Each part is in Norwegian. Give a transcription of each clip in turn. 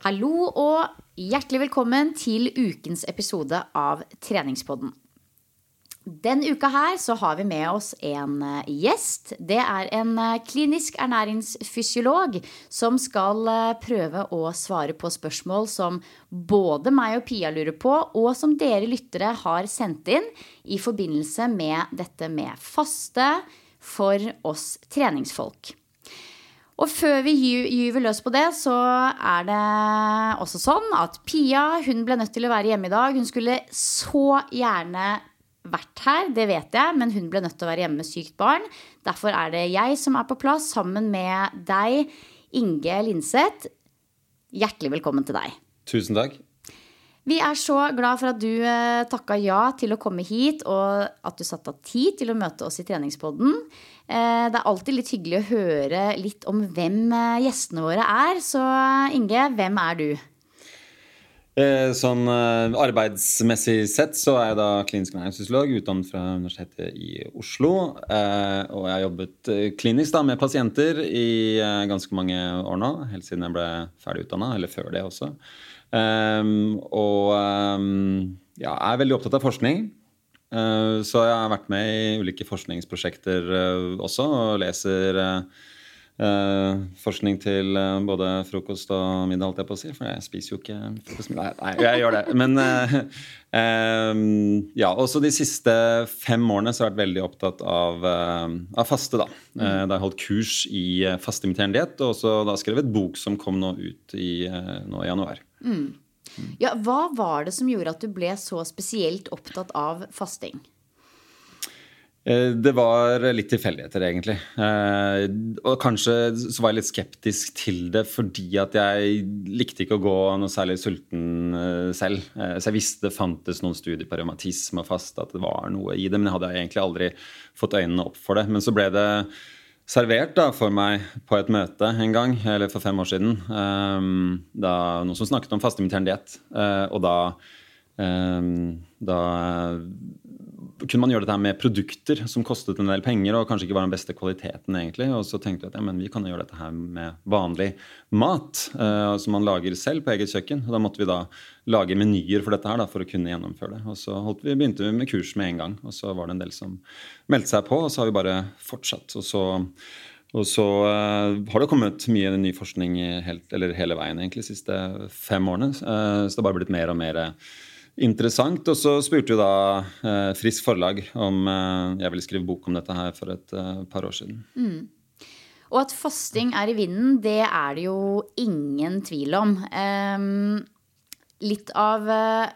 Hallo og hjertelig velkommen til ukens episode av Treningspodden. Den uka her så har vi med oss en eh, gjest. Det er en eh, klinisk ernæringsfysiolog som skal eh, prøve å svare på spørsmål som både meg og Pia lurer på, og som dere lyttere har sendt inn i forbindelse med dette med faste for oss treningsfolk. Og før vi gyver løs på det, så er det også sånn at Pia hun ble nødt til å være hjemme i dag. Hun skulle så gjerne vært her, det vet jeg, men hun ble nødt til å være hjemme med sykt barn. Derfor er det jeg som er på plass sammen med deg, Inge Linseth. Hjertelig velkommen til deg. Tusen takk. Vi er så glad for at du eh, takka ja til å komme hit, og at du satte av tid til å møte oss i treningspodden. Eh, det er alltid litt hyggelig å høre litt om hvem eh, gjestene våre er. Så Inge, hvem er du? Eh, sånn arbeidsmessig sett så er jeg da klinisk ernæringsfysiolog utdannet fra Universitetet i Oslo. Og jeg har jobbet klinisk da med pasienter i ganske mange år nå. Helt siden jeg ble ferdig utdanna, eller før det også. Og ja, jeg er veldig opptatt av forskning. Så jeg har vært med i ulike forskningsprosjekter også, og leser Uh, forskning til både frokost og middag, holdt jeg på å si. For jeg spiser jo ikke frokost middag. Nei, jeg gjør det. Men ja, også de siste fem årene så har jeg vært veldig opptatt av, av faste. Da mm. Da har jeg holdt kurs i fasteimiterende diett, og også da skrevet bok som kom nå ut i, nå i januar. Mm. Ja, hva var det som gjorde at du ble så spesielt opptatt av fasting? Eh, det var litt tilfeldigheter, egentlig. Eh, og kanskje så var jeg litt skeptisk til det fordi at jeg likte ikke å gå noe særlig sulten eh, selv. Så jeg visste det fantes noen studier på revmatisme og fast at det var noe i det, men jeg hadde egentlig aldri fått øynene opp for det. Men så ble det servert da, for meg på et møte en gang, eller for fem år siden. Da, noen som snakket om fastimiterende diett. Og da, da kunne man gjøre dette med produkter som kostet en del penger og kanskje ikke var den beste kvaliteten. egentlig, Og så tenkte vi at ja, men vi kan gjøre dette her med vanlig mat uh, som man lager selv på eget kjøkken. og Da måtte vi da lage menyer for dette her da, for å kunne gjennomføre det. Og så vi, begynte vi med kurs med en gang, og så var det en del som meldte seg på, og så har vi bare fortsatt. og så og så uh, har det kommet mye ny forskning helt, hele veien egentlig de siste fem årene. Uh, så det har bare blitt mer og mer uh, interessant. Og så spurte jo da eh, Frisk Forlag om eh, jeg ville skrive bok om dette her for et eh, par år siden. Mm. Og at fasting er i vinden, det er det jo ingen tvil om. Eh, litt av uh,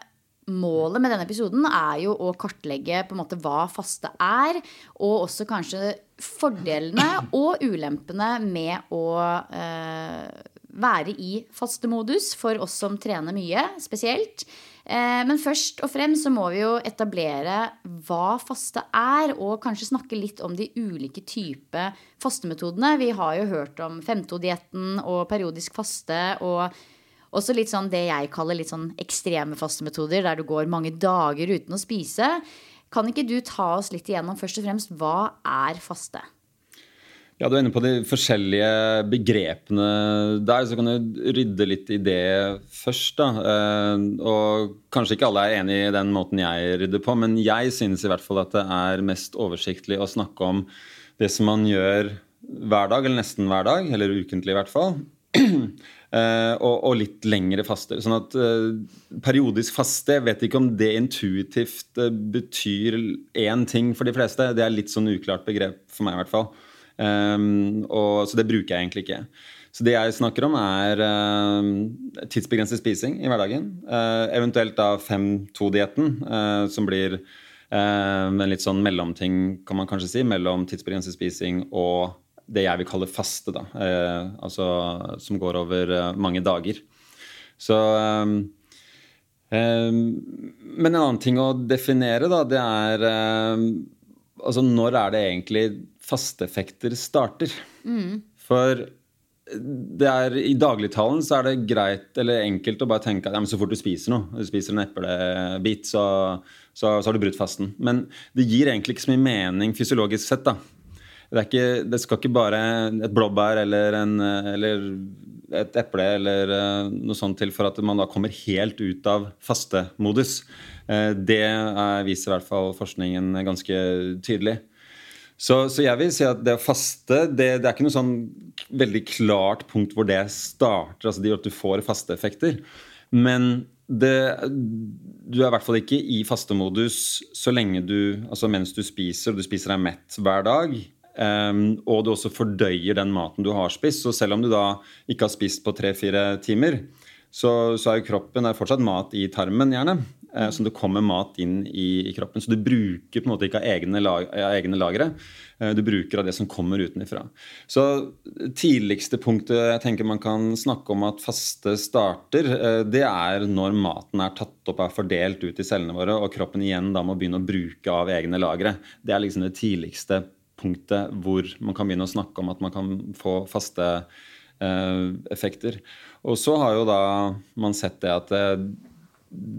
målet med denne episoden er jo å kartlegge på en måte hva faste er, og også kanskje fordelene og ulempene med å uh, være i fastemodus for oss som trener mye, spesielt. Eh, men først og fremst så må vi jo etablere hva faste er, og kanskje snakke litt om de ulike typer fastemetodene. Vi har jo hørt om 5-2-dietten og periodisk faste og også litt sånn det jeg kaller litt sånn ekstreme fastemetoder, der du går mange dager uten å spise. Kan ikke du ta oss litt igjennom først og fremst hva er faste? Ja, Du er inne på de forskjellige begrepene der, så kan du rydde litt i det først. da. Eh, og Kanskje ikke alle er enig i den måten jeg rydder på, men jeg synes i hvert fall at det er mest oversiktlig å snakke om det som man gjør hver dag, eller nesten hver dag, eller ukentlig i hvert fall. Uh, og, og, litt lengre faster. Sånn at uh, periodisk faste Jeg vet ikke om det intuitivt betyr én ting for de fleste. Det er litt sånn uklart begrep for meg, i hvert fall. Um, og, så det bruker jeg egentlig ikke. Så det jeg snakker om, er uh, tidsbegrenset spising i hverdagen. Uh, eventuelt da 5-2-dietten, uh, som blir en litt sånn mellomting, kan man kanskje si, mellom tidsbegrenset spising og det jeg vil kalle faste, da. altså som går over mange dager. Så um, Men en annen ting å definere, da, det er Altså når er det egentlig fasteeffekter starter. Mm. For det er, I dagligtalen så er det greit eller enkelt å bare tenke at ja, så fort du spiser noe, du spiser en eplebit, så, så, så, har du brutt fasten. Men det gir egentlig ikke så mye mening fysiologisk sett. da. Det, ikke, det skal ikke bare et blåbær eller, en, eller et eple eller eh, noe sånt til for at man da kommer helt ut av fastemodus. Eh, det viser i hvert fall forskningen ganske tydelig. Så, så, jeg vil si at det å faste det, det, er ikke noe sånn veldig klart punkt hvor det starter. altså det at du får fasteeffekter. Men det, du er i hvert fall ikke i fastemodus så lenge du, altså mens du spiser, og du spiser deg mett hver dag. Um, og du også fordøyer den maten du har spist. Så selv om du da ikke har spist på tre-fire timer, så, så, er jo kroppen er fortsatt mat i tarmen, gjerne. Eh, så det kommer mat inn i, i, kroppen. Så du bruker på en måte ikke av egne, lag, egne lagre. Eh, du bruker av det som kommer utenfra. Så tidligste punktet jeg tenker man kan snakke om at faste starter, eh, det er når maten er tatt opp, er fordelt ut i cellene våre, og kroppen igjen da må begynne å bruke av egne lagre. Det er liksom det tidligste punktet hvor man kan begynne å snakke om at man kan få faste effekter. Og så har jo da man sett det at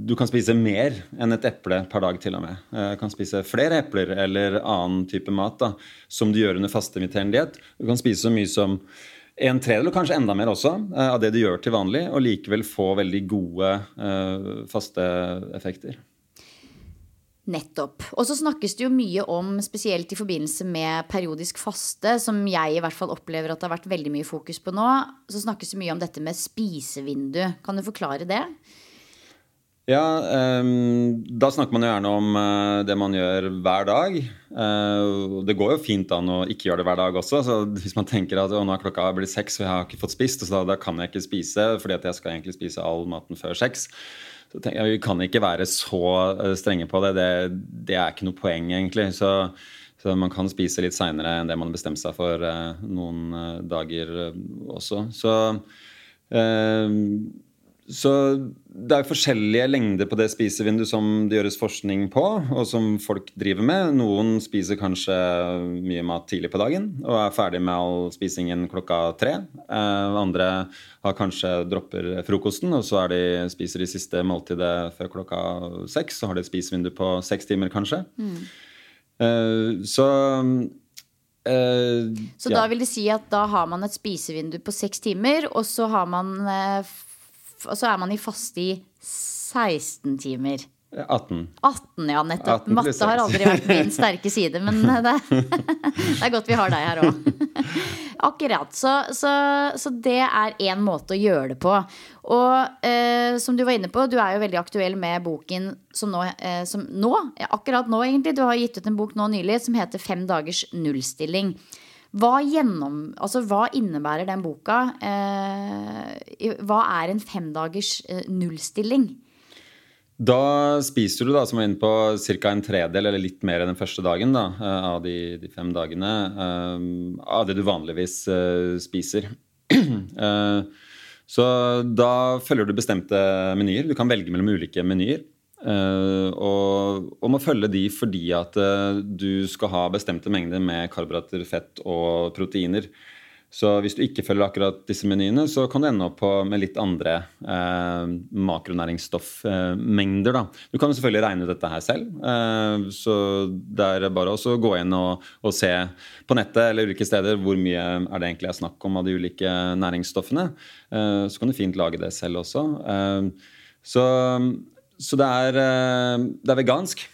du kan spise mer enn et eple per dag, til og med. Du eh, kan spise flere epler eller annen type mat da, som du gjør under fastemiterende diett. Du kan spise så mye som en tredjedel, og kanskje enda mer også, eh, av det du gjør til vanlig, og likevel få veldig gode uh, faste effekter. Nettopp. Og så snakkes det jo mye om, spesielt i forbindelse med periodisk faste, som jeg i hvert fall opplever at det har vært veldig mye fokus på nå, så snakkes det mye om dette med spisevindu. Kan du forklare det? Ja, um, da snakker man jo gjerne om uh, det man gjør hver dag. Uh, det går jo fint an å ikke gjøre det hver dag også. så Hvis man tenker at nå er klokka blitt seks og jeg har ikke fått spist, så da, da, kan jeg ikke spise fordi at jeg skal egentlig spise all maten før seks. Så tenker jeg, Vi kan ikke være så uh, strenge på det. det. det. er ikke noe poeng, egentlig. Så, så man kan spise litt seinere enn det man bestemte seg for noen dager også. Så så det er forskjellige lengder på det spisevinduet som det gjøres forskning på, og som folk driver med. Noen spiser kanskje mye mat tidlig på dagen og er ferdig med all spisingen klokka tre. Eh, andre har kanskje dropper frokosten, og så de, spiser de siste måltidet før klokka seks. Så har de et spisevindu på seks timer, kanskje. Mm. Eh, så Uh, så ja. da vil det si at da har man et spisevindu på seks timer, og så har man uh, og så er man i faste i 16 timer. 18. 18, ja, nettopp. 18 Matte har aldri vært min sterke side, men det, det er godt vi har deg her òg. Akkurat. Så, så, så, det er én måte å gjøre det på. Og eh, som du var inne på, du er jo veldig aktuell med boken som nå, eh, som nå, akkurat nå egentlig, du har gitt ut en bok nå nylig som heter Fem dagers nullstilling. Hva, gjennom, altså, hva innebærer den boka? Eh, hva er en femdagers eh, nullstilling? Da spiser du, da, som var inne på, ca. en tredel eller litt mer enn den første dagen da, eh, av de, de, fem dagene. Eh, av det du vanligvis spiser. Så da følger du bestemte menyer. Du kan velge mellom ulike menyer. Uh, og, og må følge de fordi at uh, du skal ha bestemte mengder med karbohydrater, fett og proteiner. Så hvis du ikke følger akkurat disse menyene, så kan du ende opp med litt andre eh, makronæringsstoffmengder. Eh, du kan selvfølgelig regne ut dette her selv. Eh, så det er bare å gå inn og, og, se på nettet eller ulike steder hvor mye er det egentlig er snakk om av de ulike næringsstoffene. Eh, så kan du fint lage det selv også. Eh, så, så det, er, eh, det er vegansk.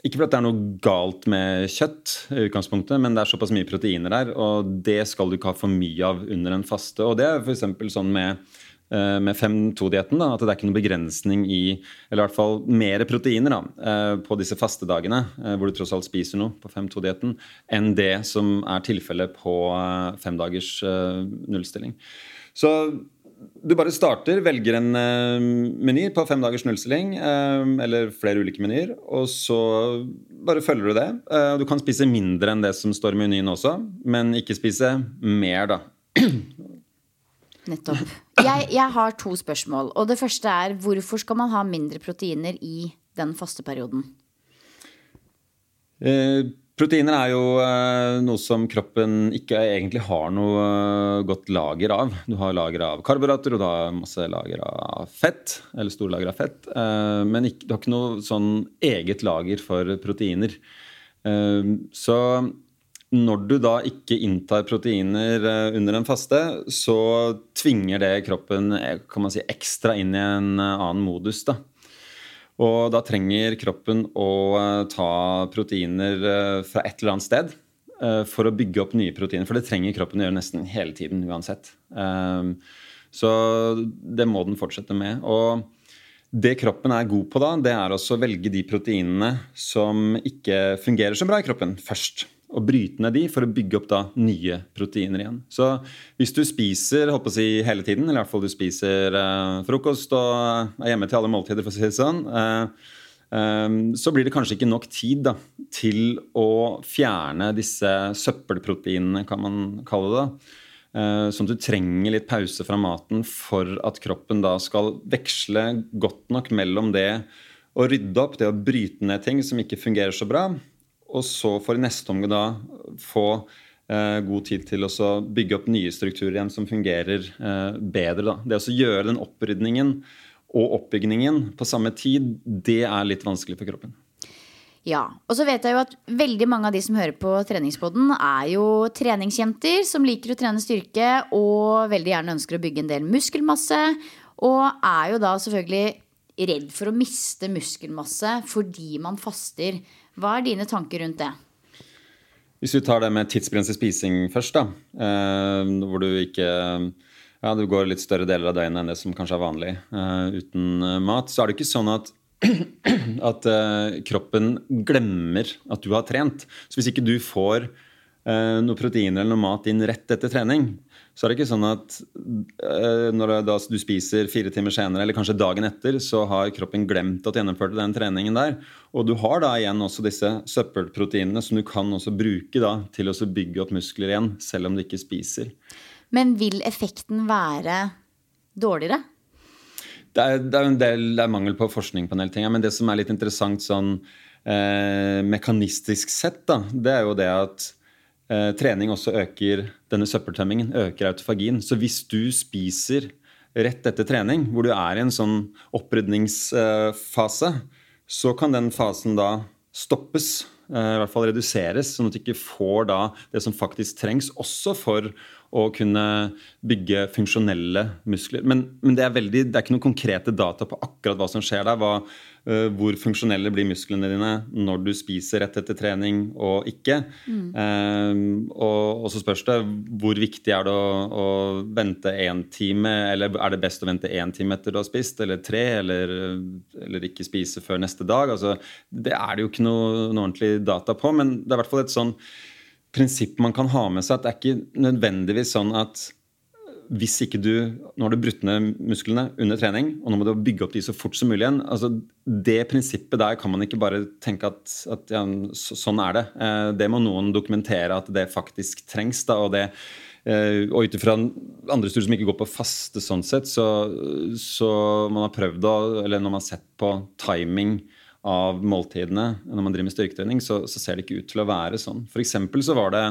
Ikke fordi det er noe galt med kjøtt, i utgangspunktet, men det er såpass mye proteiner der, og det skal du ikke ha for mye av under en faste. Og det er f.eks. sånn med, eh, med 5-2-dietten, at det er ikke noen begrensning i Eller i hvert fall mer proteiner da, eh, på disse fastedagene, hvor du tross alt spiser noe på 5-2-dietten, enn det som er tilfellet på femdagers nullstilling. Så du bare starter, velger en uh, meny på fem dagers nullstilling, uh, eller flere ulike menyer, og så bare følger du det. Uh, du kan spise mindre enn det som står i menyen også, men ikke spise mer, da. Nettopp. Jeg, jeg, har to spørsmål. Og det første er hvorfor skal man ha mindre proteiner i den faste perioden? Proteiner er jo eh, noe som kroppen ikke egentlig har noe eh, godt lager av. Du har lager av karbohydrater, og du har masse lager av fett. Eller store lager av fett. Eh, men du har ikke noe sånn eget lager for proteiner. Så når du da ikke inntar proteiner under en faste, så tvinger det kroppen kan man si, ekstra inn i en annen modus. da. Og da trenger kroppen å eh, ta proteiner eh, fra et eller annet sted eh, for å bygge opp nye proteiner. For det trenger kroppen å gjøre nesten hele tiden uansett. Så det må den fortsette med. Og det kroppen er god på da, det er også å velge de proteinene som ikke fungerer så bra i kroppen, først og bryte ned de for å bygge opp da nye proteiner igjen. Så hvis du spiser håper å hele tiden, eller i hvert fall du spiser eh, frokost og er hjemme til alle måltider, for å si det sånn, eh, eh, så blir det kanskje ikke nok tid da, til å fjerne disse søppelproteinene, kan man kalle det. da. Eh, sånn at du trenger litt pause fra maten for at kroppen da skal veksle godt nok mellom det å rydde opp, det å bryte ned ting som ikke fungerer så bra, og så får i neste omgang da få eh, god tid til å bygge opp nye strukturer igjen som fungerer eh, bedre. Da. Det å gjøre den opprydningen og oppbyggingen på samme tid, det er litt vanskelig for kroppen. Ja, og så vet jeg jo at veldig mange av de som hører på treningspoden, er jo treningsjenter som liker å trene styrke og veldig gjerne ønsker å bygge en del muskelmasse. Og er jo da selvfølgelig redd for å miste muskelmasse fordi man faster. Hva er dine tanker rundt det? Hvis vi tar det med tidsbegrenset spising først, da, eh, hvor du ikke ja, du går litt større deler av døgnet enn det som kanskje er vanlig eh, uten eh, mat, så er det ikke sånn at at eh, kroppen glemmer at du har trent. Så hvis ikke du får uh, noe proteiner eller noe mat inn rett etter trening, så er det ikke sånn at uh, når du spiser fire timer senere, eller kanskje dagen etter, så har kroppen glemt at du gjennomførte den treningen der. Og du har da igjen også disse søppelproteinene som du kan også bruke da til å bygge opp muskler igjen, selv om du ikke spiser. Men vil effekten være dårligere? Det er, det er, en del, det er mangel på forskning på en del ting. Men det som er litt interessant sånn eh, mekanistisk sett, da, det er jo det at eh, trening også øker denne søppeltømmingen, øker autofagien. Så hvis du spiser rett etter trening, hvor du er i en sånn opprydningsfase, så kan den fasen da stoppes. Eh, I hvert fall reduseres, sånn at du ikke får da det som faktisk trengs, også for å kunne bygge funksjonelle muskler. Men, men det, er veldig, det, er ikke noen konkrete data på akkurat hva som skjer der. Hva, uh, hvor funksjonelle blir musklene dine når du spiser rett etter trening og ikke. Mm. Uh, og, og, så spørs det hvor viktig er det å, å vente én time, eller er det best å vente én time etter du har spist, eller tre, eller, eller ikke spise før neste dag. Altså, det er det jo ikke noe, noe ordentlig data på, men det er i hvert fall et sånn prinsipp man kan ha med seg. At det er ikke nødvendigvis sånn at hvis ikke du Nå har du brutt ned musklene under trening, og nå må du bygge opp de så fort som mulig igjen. altså Det prinsippet der kan man ikke bare tenke at, at ja, så, sånn er det. Eh, det må noen dokumentere at det faktisk trengs. da, og det Eh, og ut ifra andre studier som ikke går på faste sånn sett, så, så man har prøvd å Eller når man har sett på timing av måltidene når man driver med styrketrening, så, så ser det ikke ut til å være sånn. For så var det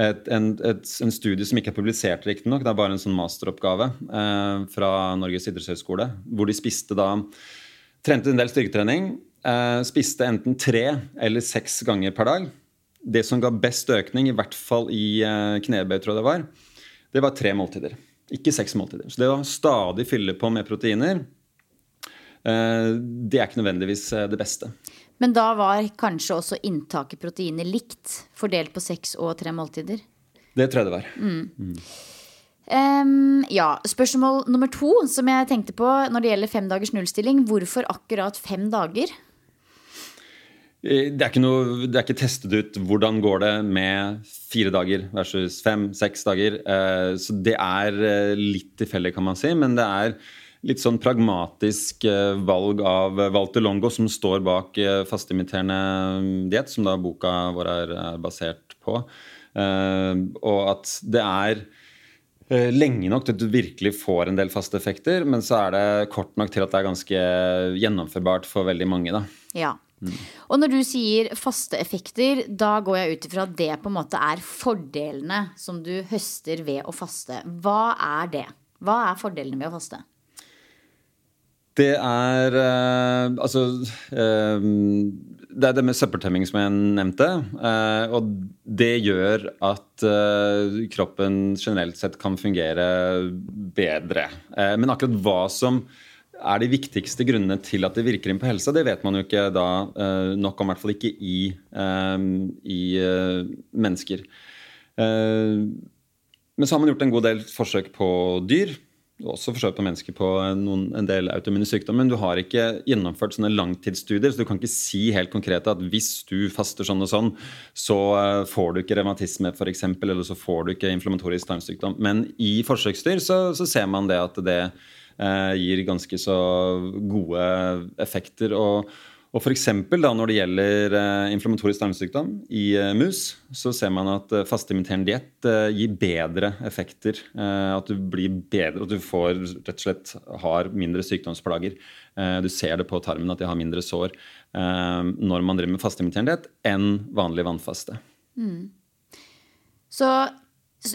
et, en, et, en, studie som ikke er publisert, riktignok, det er bare en sånn masteroppgave eh, fra Norges idrettshøgskole, hvor de spiste da Trente en del styrketrening. Eh, spiste enten tre eller seks ganger per dag det som ga best økning, i hvert fall i eh, knebøy, tror jeg det var, det var tre måltider. Ikke seks måltider. Så det å stadig fylle på med proteiner, det er ikke nødvendigvis eh, det beste. Men da var kanskje også inntaket proteiner likt, fordelt på seks og tre måltider? Det tror jeg det var. Mm. Mm. Um, ja, Spørsmål nummer to som jeg tenkte på når det gjelder fem dagers nullstilling. Hvorfor akkurat fem dager? Eh, det er, noe, det er, ikke testet ut hvordan går det med fire dager versus fem, seks dager. Eh, så det er eh, litt tilfeldig, kan man si. Men det er litt sånn pragmatisk valg av Walter Longo, som står bak fastimiterende diett, som da boka vår er basert på. Og at det er lenge nok til at du virkelig får en del faste effekter, men så er det kort nok til at det er ganske gjennomførbart for veldig mange. da. Ja, og når du sier faste effekter, da går jeg ut ifra at det på en måte er fordelene som du høster ved å faste. Hva er det? Hva er fordelene ved å faste? Det er uh, Altså uh, Det er det med søppeltemming som jeg nevnte. Uh, og det gjør at kroppen generelt sett kan fungere bedre. men akkurat hva som er de viktigste grunnene til at det virker inn på helsa, det vet man jo ikke da uh, nok om, i hvert fall ikke i, i mennesker. Men så har man gjort en god del forsøk på dyr. Også forsøk på mennesker på noen, en del autoimmune sykdommer. Men du har ikke gjennomført sånne langtidsstudier, så du kan ikke si helt konkret at hvis du faster sånn og sånn, så får du ikke revmatisme f.eks., eller så får du ikke inflammatorisk tarmsykdom. Men i forsøksdyr så, så ser man det at det Eh, gir ganske så gode effekter. og og for eksempel, da, når det gjelder eh, inflammatorisk tarmsykdom i eh, mus, så ser man at eh, fastimiterende diett eh, gir bedre effekter. Eh, at du blir bedre, at du får rett og slett har mindre sykdomsplager. du ser det på tarmen at de har mindre sår når man driver med fastimiterende diett, enn vanlig vannfaste. Mm. Så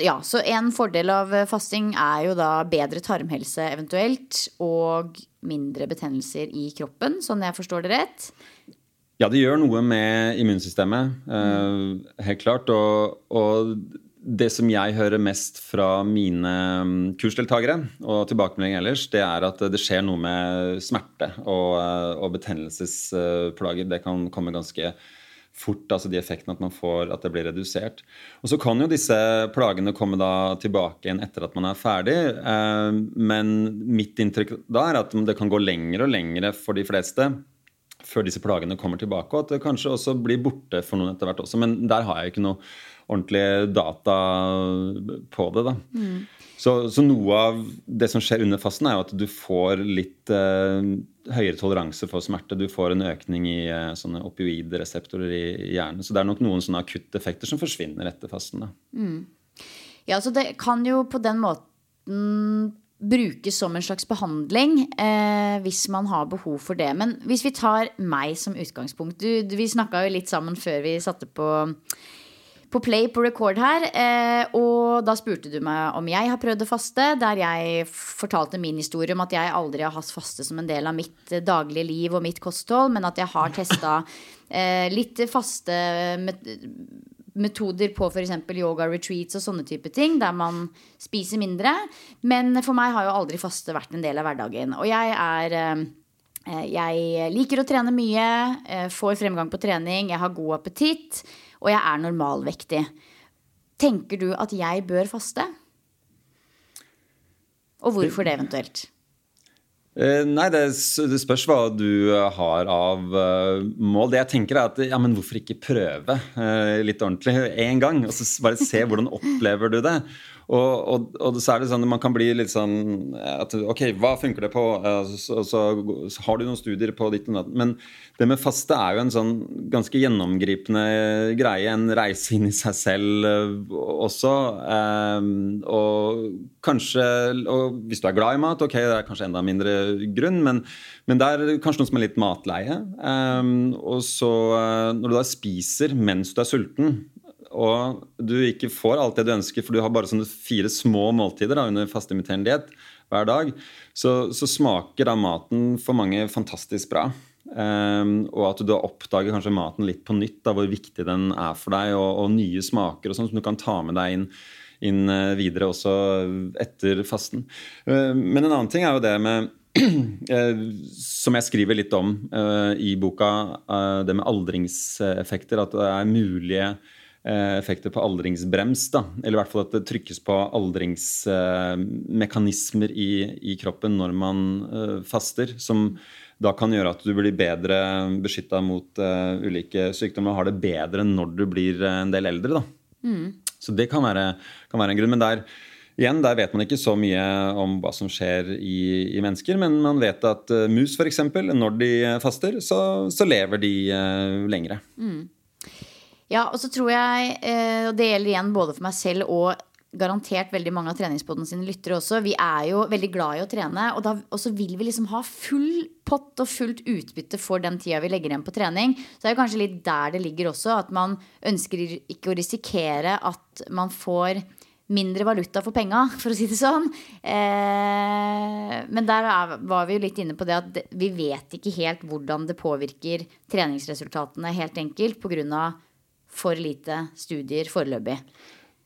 ja, så en fordel av eh, fasting er jo da bedre tarmhelse eventuelt. Og mindre betennelser i kroppen, sånn jeg forstår det rett. Ja, det gjør noe med immunsystemet, mm. helt klart. Og, og, det som jeg hører mest fra mine mm, kursdeltakere, og tilbakemelding ellers, det er at det skjer noe med smerte og, eh, og betennelsesplager. Det kan komme ganske fort, altså de effektene at man får at det blir redusert. Og Så kan jo disse plagene komme da tilbake igjen etter at man er ferdig. Eh, men mitt inntrykk da er at det kan gå lengre og lengre for de fleste før disse plagene kommer tilbake, og at det kanskje også blir borte for noen etter hvert også. Men der har jeg ikke noe ordentlig data på det. da. Mm. Så, så, noe av det som skjer under fasten, er jo at du får litt eh, høyere toleranse for smerte. Du får en økning i eh, sånne opioidreseptorer i, i, hjernen. Så det er nok noen sånne akutte effekter som forsvinner etter fasten. Mm. Ja, så det kan jo på den måten brukes som en slags behandling eh, hvis man har behov for det. Men hvis vi tar meg som utgangspunkt du, du, Vi snakka jo litt sammen før vi satte på på play på record her. Eh, og da spurte du meg om jeg har prøvd å faste, der jeg fortalte min historie om at jeg aldri har hatt faste som en del av mitt eh, daglige liv og mitt kosthold, men at jeg har testa eh, litt faste metoder på f.eks. yoga retreats og sånne type ting, der man spiser mindre. Men for meg har jo aldri faste vært en del av hverdagen. Og jeg er jeg liker å trene mye, får fremgang på trening, jeg har god appetitt og jeg er normalvektig. Tenker du at jeg bør faste? Og hvorfor det eventuelt? Eh, nei, det, det, spørs hva du har av uh, mål. Det jeg tenker er at ja, men hvorfor ikke prøve litt ordentlig én gang? Og så bare se hvordan opplever du det. Og, og, og, så er det sånn man kan bli litt sånn at, Ok, hva funker det på? Så, så, så har du noen studier på ditt og datt. Men det med faste er jo en sånn ganske gjennomgripende greie. En reise inn i seg selv uh, også. Um, og kanskje og Hvis du er glad i mat, ok, det er kanskje enda mindre grunn. Men, men det er kanskje noe som er litt matleie. Um, og så uh, når du da spiser mens du er sulten og du ikke får alt det du ønsker, for du har bare sånne fire små måltider da, under fasteimiterende diett hver dag, så, så, smaker da maten for mange fantastisk bra. Um, og at du da oppdager kanskje maten litt på nytt, da, hvor viktig den er for deg, og, og nye smaker og sånn som du kan ta med deg inn, inn uh, videre også etter fasten. Uh, men en annen ting er jo det med uh, som jeg skriver litt om i boka, det med aldringseffekter. At det er mulige Eh, effekter på aldringsbrems. Da. Eller i hvert fall at det trykkes på aldringsmekanismer i, i, kroppen når man uh, faster. Som da kan gjøre at du blir bedre beskytta mot uh, ulike sykdommer og har det bedre når du blir en del eldre. Mm. Så det kan være, kan være, en grunn. Men der, igjen, der vet man ikke så mye om hva som skjer i, i mennesker. Men man vet at uh, mus f.eks., når de faster, så, så lever de uh, lengre. Mm. Ja, og så tror jeg, eh, og det gjelder igjen både for meg selv og garantert veldig mange av treningspodden sine lyttere også. Vi er jo veldig glad i å trene, og, da, og så vil vi liksom ha full pott og fullt utbytte for den tida vi legger igjen på trening. Så det er jo kanskje litt der det ligger også, at man ønsker ikke å risikere at man får mindre valuta for penga, for å si det sånn. Eh, men der er, var vi jo litt inne på det at vi vet ikke helt hvordan det påvirker treningsresultatene, helt enkelt, av for lite studier foreløpig.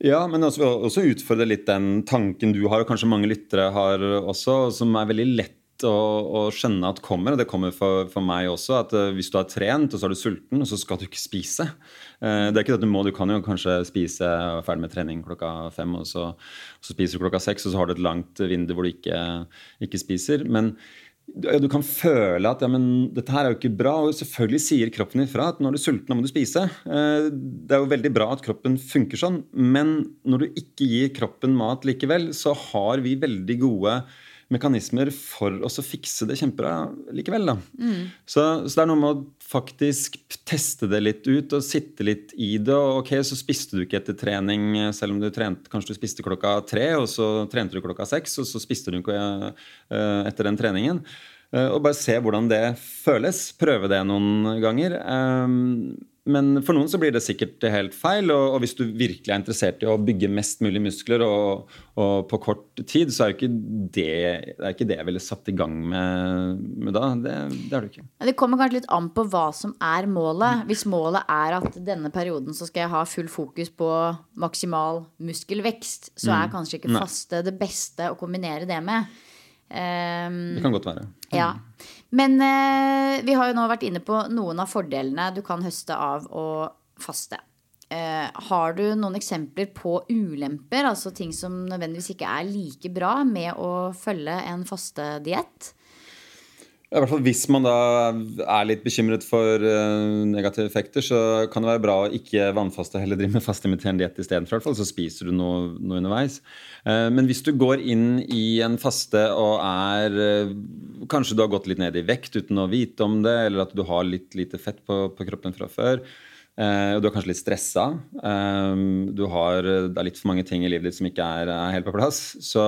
Ja, men også, også utfordre litt den tanken du har, og kanskje mange lyttere har også, som er veldig lett å, skjønne at kommer, og det kommer for, for meg også, at uh, hvis du har trent og så er du sulten, så skal du ikke spise. Uh, det er ikke det du må, du kan jo kanskje spise og ferdig med trening klokka fem, og så, så spiser du klokka seks, og så har du et langt vindu hvor du ikke, ikke spiser. men du kan føle at ja, men dette her er jo ikke bra. Og selvfølgelig sier kroppen ifra at når du er sulten, må du spise. Eh, det er jo veldig bra at kroppen funker sånn, men når du ikke gir kroppen mat likevel, så har vi veldig gode mekanismer for å fikse det kjempebra likevel. Mm. Så, så, det er noe med å faktisk teste det litt ut og sitte litt i det. og ok, Så spiste du ikke etter trening, selv om du trent, kanskje du spiste klokka tre, og så trente du klokka seks, og så spiste du ikke uh, etter den treningen. Uh, og bare se hvordan det føles. Prøve det noen ganger. Men for noen så blir det sikkert helt feil. Og, og hvis du virkelig er interessert i å bygge mest mulig muskler og, og på kort tid, så er ikke det, det ikke det jeg ville satt i gang med, med da. Det, det, er det ikke. Det kommer kanskje litt an på hva som er målet. Hvis målet er at denne perioden så skal jeg ha full fokus på maksimal muskelvekst, så er mm. kanskje ikke faste det beste å kombinere det med. Um, det kan godt være. Ja. Men eh, vi har jo nå vært inne på noen av fordelene du kan høste av å faste. Eh, har du noen eksempler på ulemper, altså ting som nødvendigvis ikke er like bra med å følge en fastediett? I hvert fall Hvis man da er litt bekymret for uh, negative effekter, så kan det være bra å ikke vannfaste og heller drive med fastimiterende diett istedenfor. Så spiser du noe, noe underveis. Uh, men hvis du går inn i en faste og er uh, Kanskje du har gått litt ned i vekt uten å vite om det, eller at du har litt lite fett på, på kroppen fra før. Uh, du er kanskje litt stressa. Um, du har, det er litt for mange ting i livet ditt som ikke er, helt på plass. Så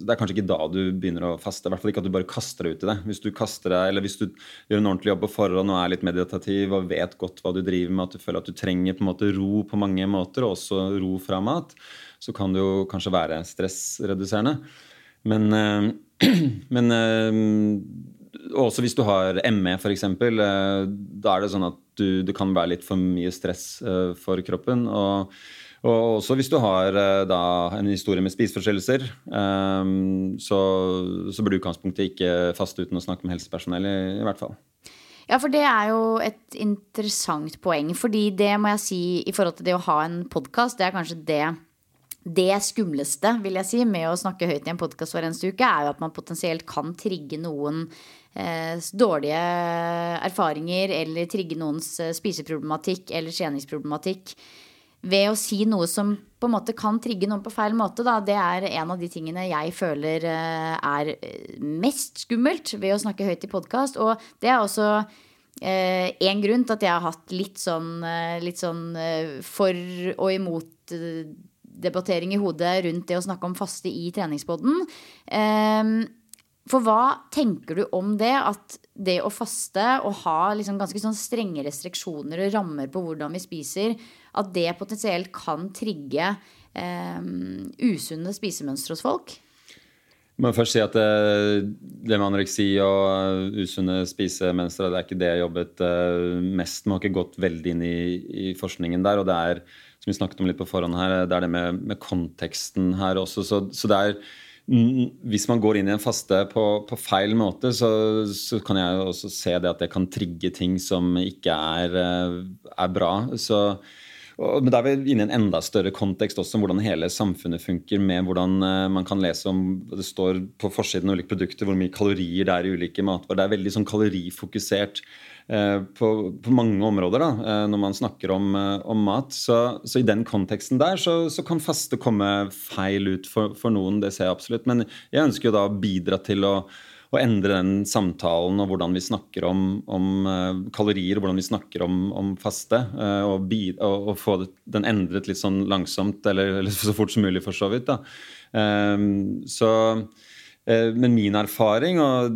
det er kanskje ikke da du begynner å faste. I hvert fall ikke at du bare kaster deg ut i det. Hvis du kaster deg, eller hvis du gjør en ordentlig jobb på forhånd og er litt meditativ og vet godt hva du driver med, at du føler at du trenger på en måte ro på mange måter, og også ro fra mat, så kan det jo kanskje være stressreduserende. Men, uh, men også hvis du har ME, f.eks., eh, da er det sånn at du, det kan være litt for mye stress eh, for kroppen. og og også hvis du har eh, da, en historie med spiseforstyrrelser, um, så, så burde utgangspunktet ikke faste uten å snakke med helsepersonell, i, i, hvert fall. Ja, for det er jo et interessant poeng. Fordi det må jeg si i forhold til det å ha en podkast, det er kanskje det det skumleste vil jeg si, med å snakke høyt i en podkast hver eneste uke, er jo at man potensielt kan trigge noen eh, dårlige erfaringer eller trigge noens eh, spiseproblematikk eller treningsproblematikk ved å si noe som på en måte kan trigge noen på feil måte, da, det er en av de tingene jeg føler eh, er mest skummelt ved å snakke høyt i podkast. Og det er også eh, en grunn til at jeg har hatt litt sånn, eh, litt sånn eh, for og imot eh, debattering i hodet rundt det å snakke om faste i treningsboden. Eh, for hva tenker du om det? At det å faste og ha liksom ganske sånn strenge restriksjoner og rammer på hvordan vi spiser, at det potensielt kan trigge eh, usunne spisemønstre hos folk? Jeg må først si at det, det med anoreksi og usunne spisemønstre det er ikke det jeg jobbet mest med. Jeg har ikke gått veldig inn i, i, forskningen der. Og det er, som vi snakket om litt på forhånd her, det er det med, med konteksten her også. Så, så, det er hvis man går inn i en faste på, på feil måte, så, så, kan jeg også se det at det kan trigge ting som ikke er, er bra. Så men da er vi inne i en enda større kontekst også om hvordan hele samfunnet funker. med hvordan man kan lese om Det står på forsiden av ulike produkter hvor mye kalorier det er i ulike matvarer. Det er veldig sånn kalorifokusert på, på, mange områder da, når man snakker om, om mat. Så, så, i den konteksten der så, så, kan faste komme feil ut for, for noen. Det ser jeg absolutt. Men jeg ønsker jo da å bidra til å å endre den samtalen og hvordan vi snakker om, om kalorier og hvordan vi snakker om, om faste. Og, bid, og, og, få den endret litt sånn langsomt, eller, eller, så fort som mulig, for så vidt. da. Um, så men min erfaring og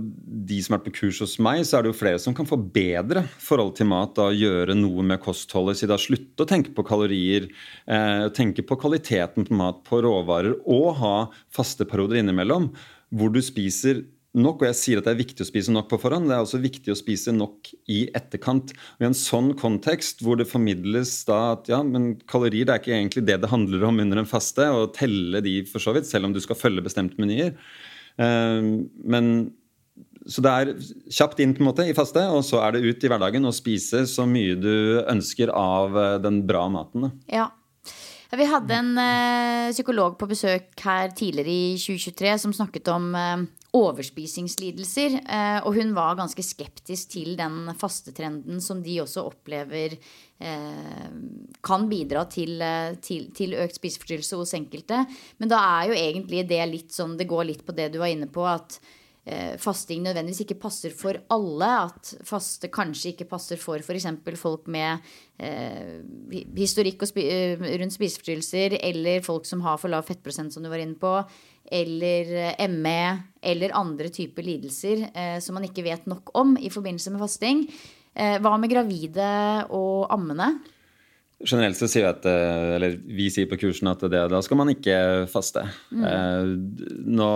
de som har vært på kurs hos meg, så er det jo flere som kan få bedre forhold til mat og gjøre noe med kostholdet sitt. Slutte å tenke på kalorier, eh, tenke på kvaliteten på mat, på råvarer, og ha faste perioder innimellom hvor du spiser nok, og jeg sier at det er viktig å spise nok på forhånd. Det er også viktig å spise nok i etterkant. Og I en sånn kontekst hvor det formidles da at ja, men kalorier det er ikke egentlig det det handler om under en faste, å telle de for så vidt, selv om du skal følge bestemte menyer. Uh, men så det er kjapt inn på en måte i faste, og så er det ut i hverdagen og spise så mye du ønsker av eh, den bra maten. Ja. Vi hadde en uh, psykolog på besøk her tidligere i 2023 som snakket om uh, overspisingslidelser. Og hun var ganske skeptisk til den fastetrenden som de også opplever kan bidra til, til, til økt spiseforstyrrelse hos enkelte. Men da er jo egentlig det litt sånn Det går litt på det du var inne på, at Eh, fasting nødvendigvis ikke passer for alle. At faste kanskje ikke passer for f.eks. folk med eh, historikk spi eh, rundt spiseforstyrrelser, eller folk som har for lav fettprosent, som du var inne på, eller eh, ME, eller andre typer lidelser eh, som man ikke vet nok om i forbindelse med fasting. Eh, hva med gravide og ammende? Generelt så sier vi at, eh, eller vi sier på kursen at det, da skal man ikke faste. Mm. Eh, nå,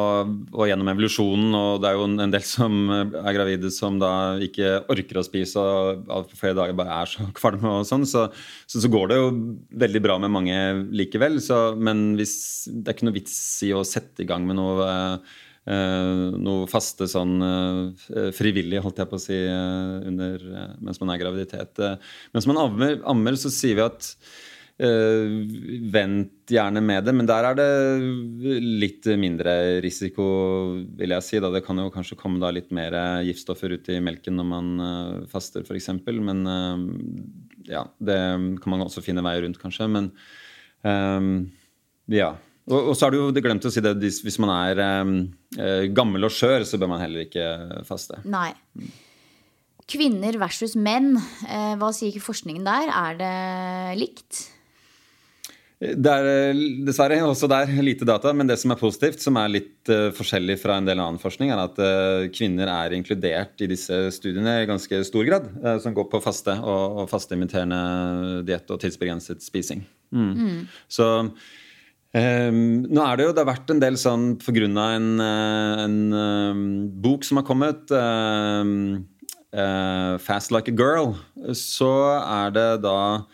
og gjennom evolusjonen, og det er jo en del som er gravide som da ikke orker å spise og flere dager bare er så kvalme og sånn, så, så, så, går det jo veldig bra med mange likevel. Så, men hvis, det er ikke noe vits i å sette i gang med noe noe faste sånn uh, frivillig, holdt jeg på å si, uh, under, mens man er graviditet. mens man ammer, ammer, så sier vi at vent gjerne med det, men der er det litt mindre risiko, vil jeg si. Da. Det kan jo kanskje komme da litt mer giftstoffer ut i melken når man faster, f.eks. Men ja, det kan man også finne veier rundt, kanskje. Men ja. Og, og, så har du jo glemt å si det, hvis man er eh, gammel og skjør, så bør man heller ikke faste. Nei. Kvinner versus menn, eh, hva sier ikke forskningen der? Er det likt? Det er eh, dessverre også der lite data, men det som er positivt, som er litt uh, forskjellig fra en del annen forskning, er at uh, kvinner er inkludert i disse studiene i ganske stor grad, uh, som går på faste og, og fasteimiterende diett og tidsbegrenset spising. Mm. Mm. Så Um, nå er det jo det har vært en del sånn pga. en, eh, en um, bok som har kommet, um, uh, 'Fast Like a Girl', så er det da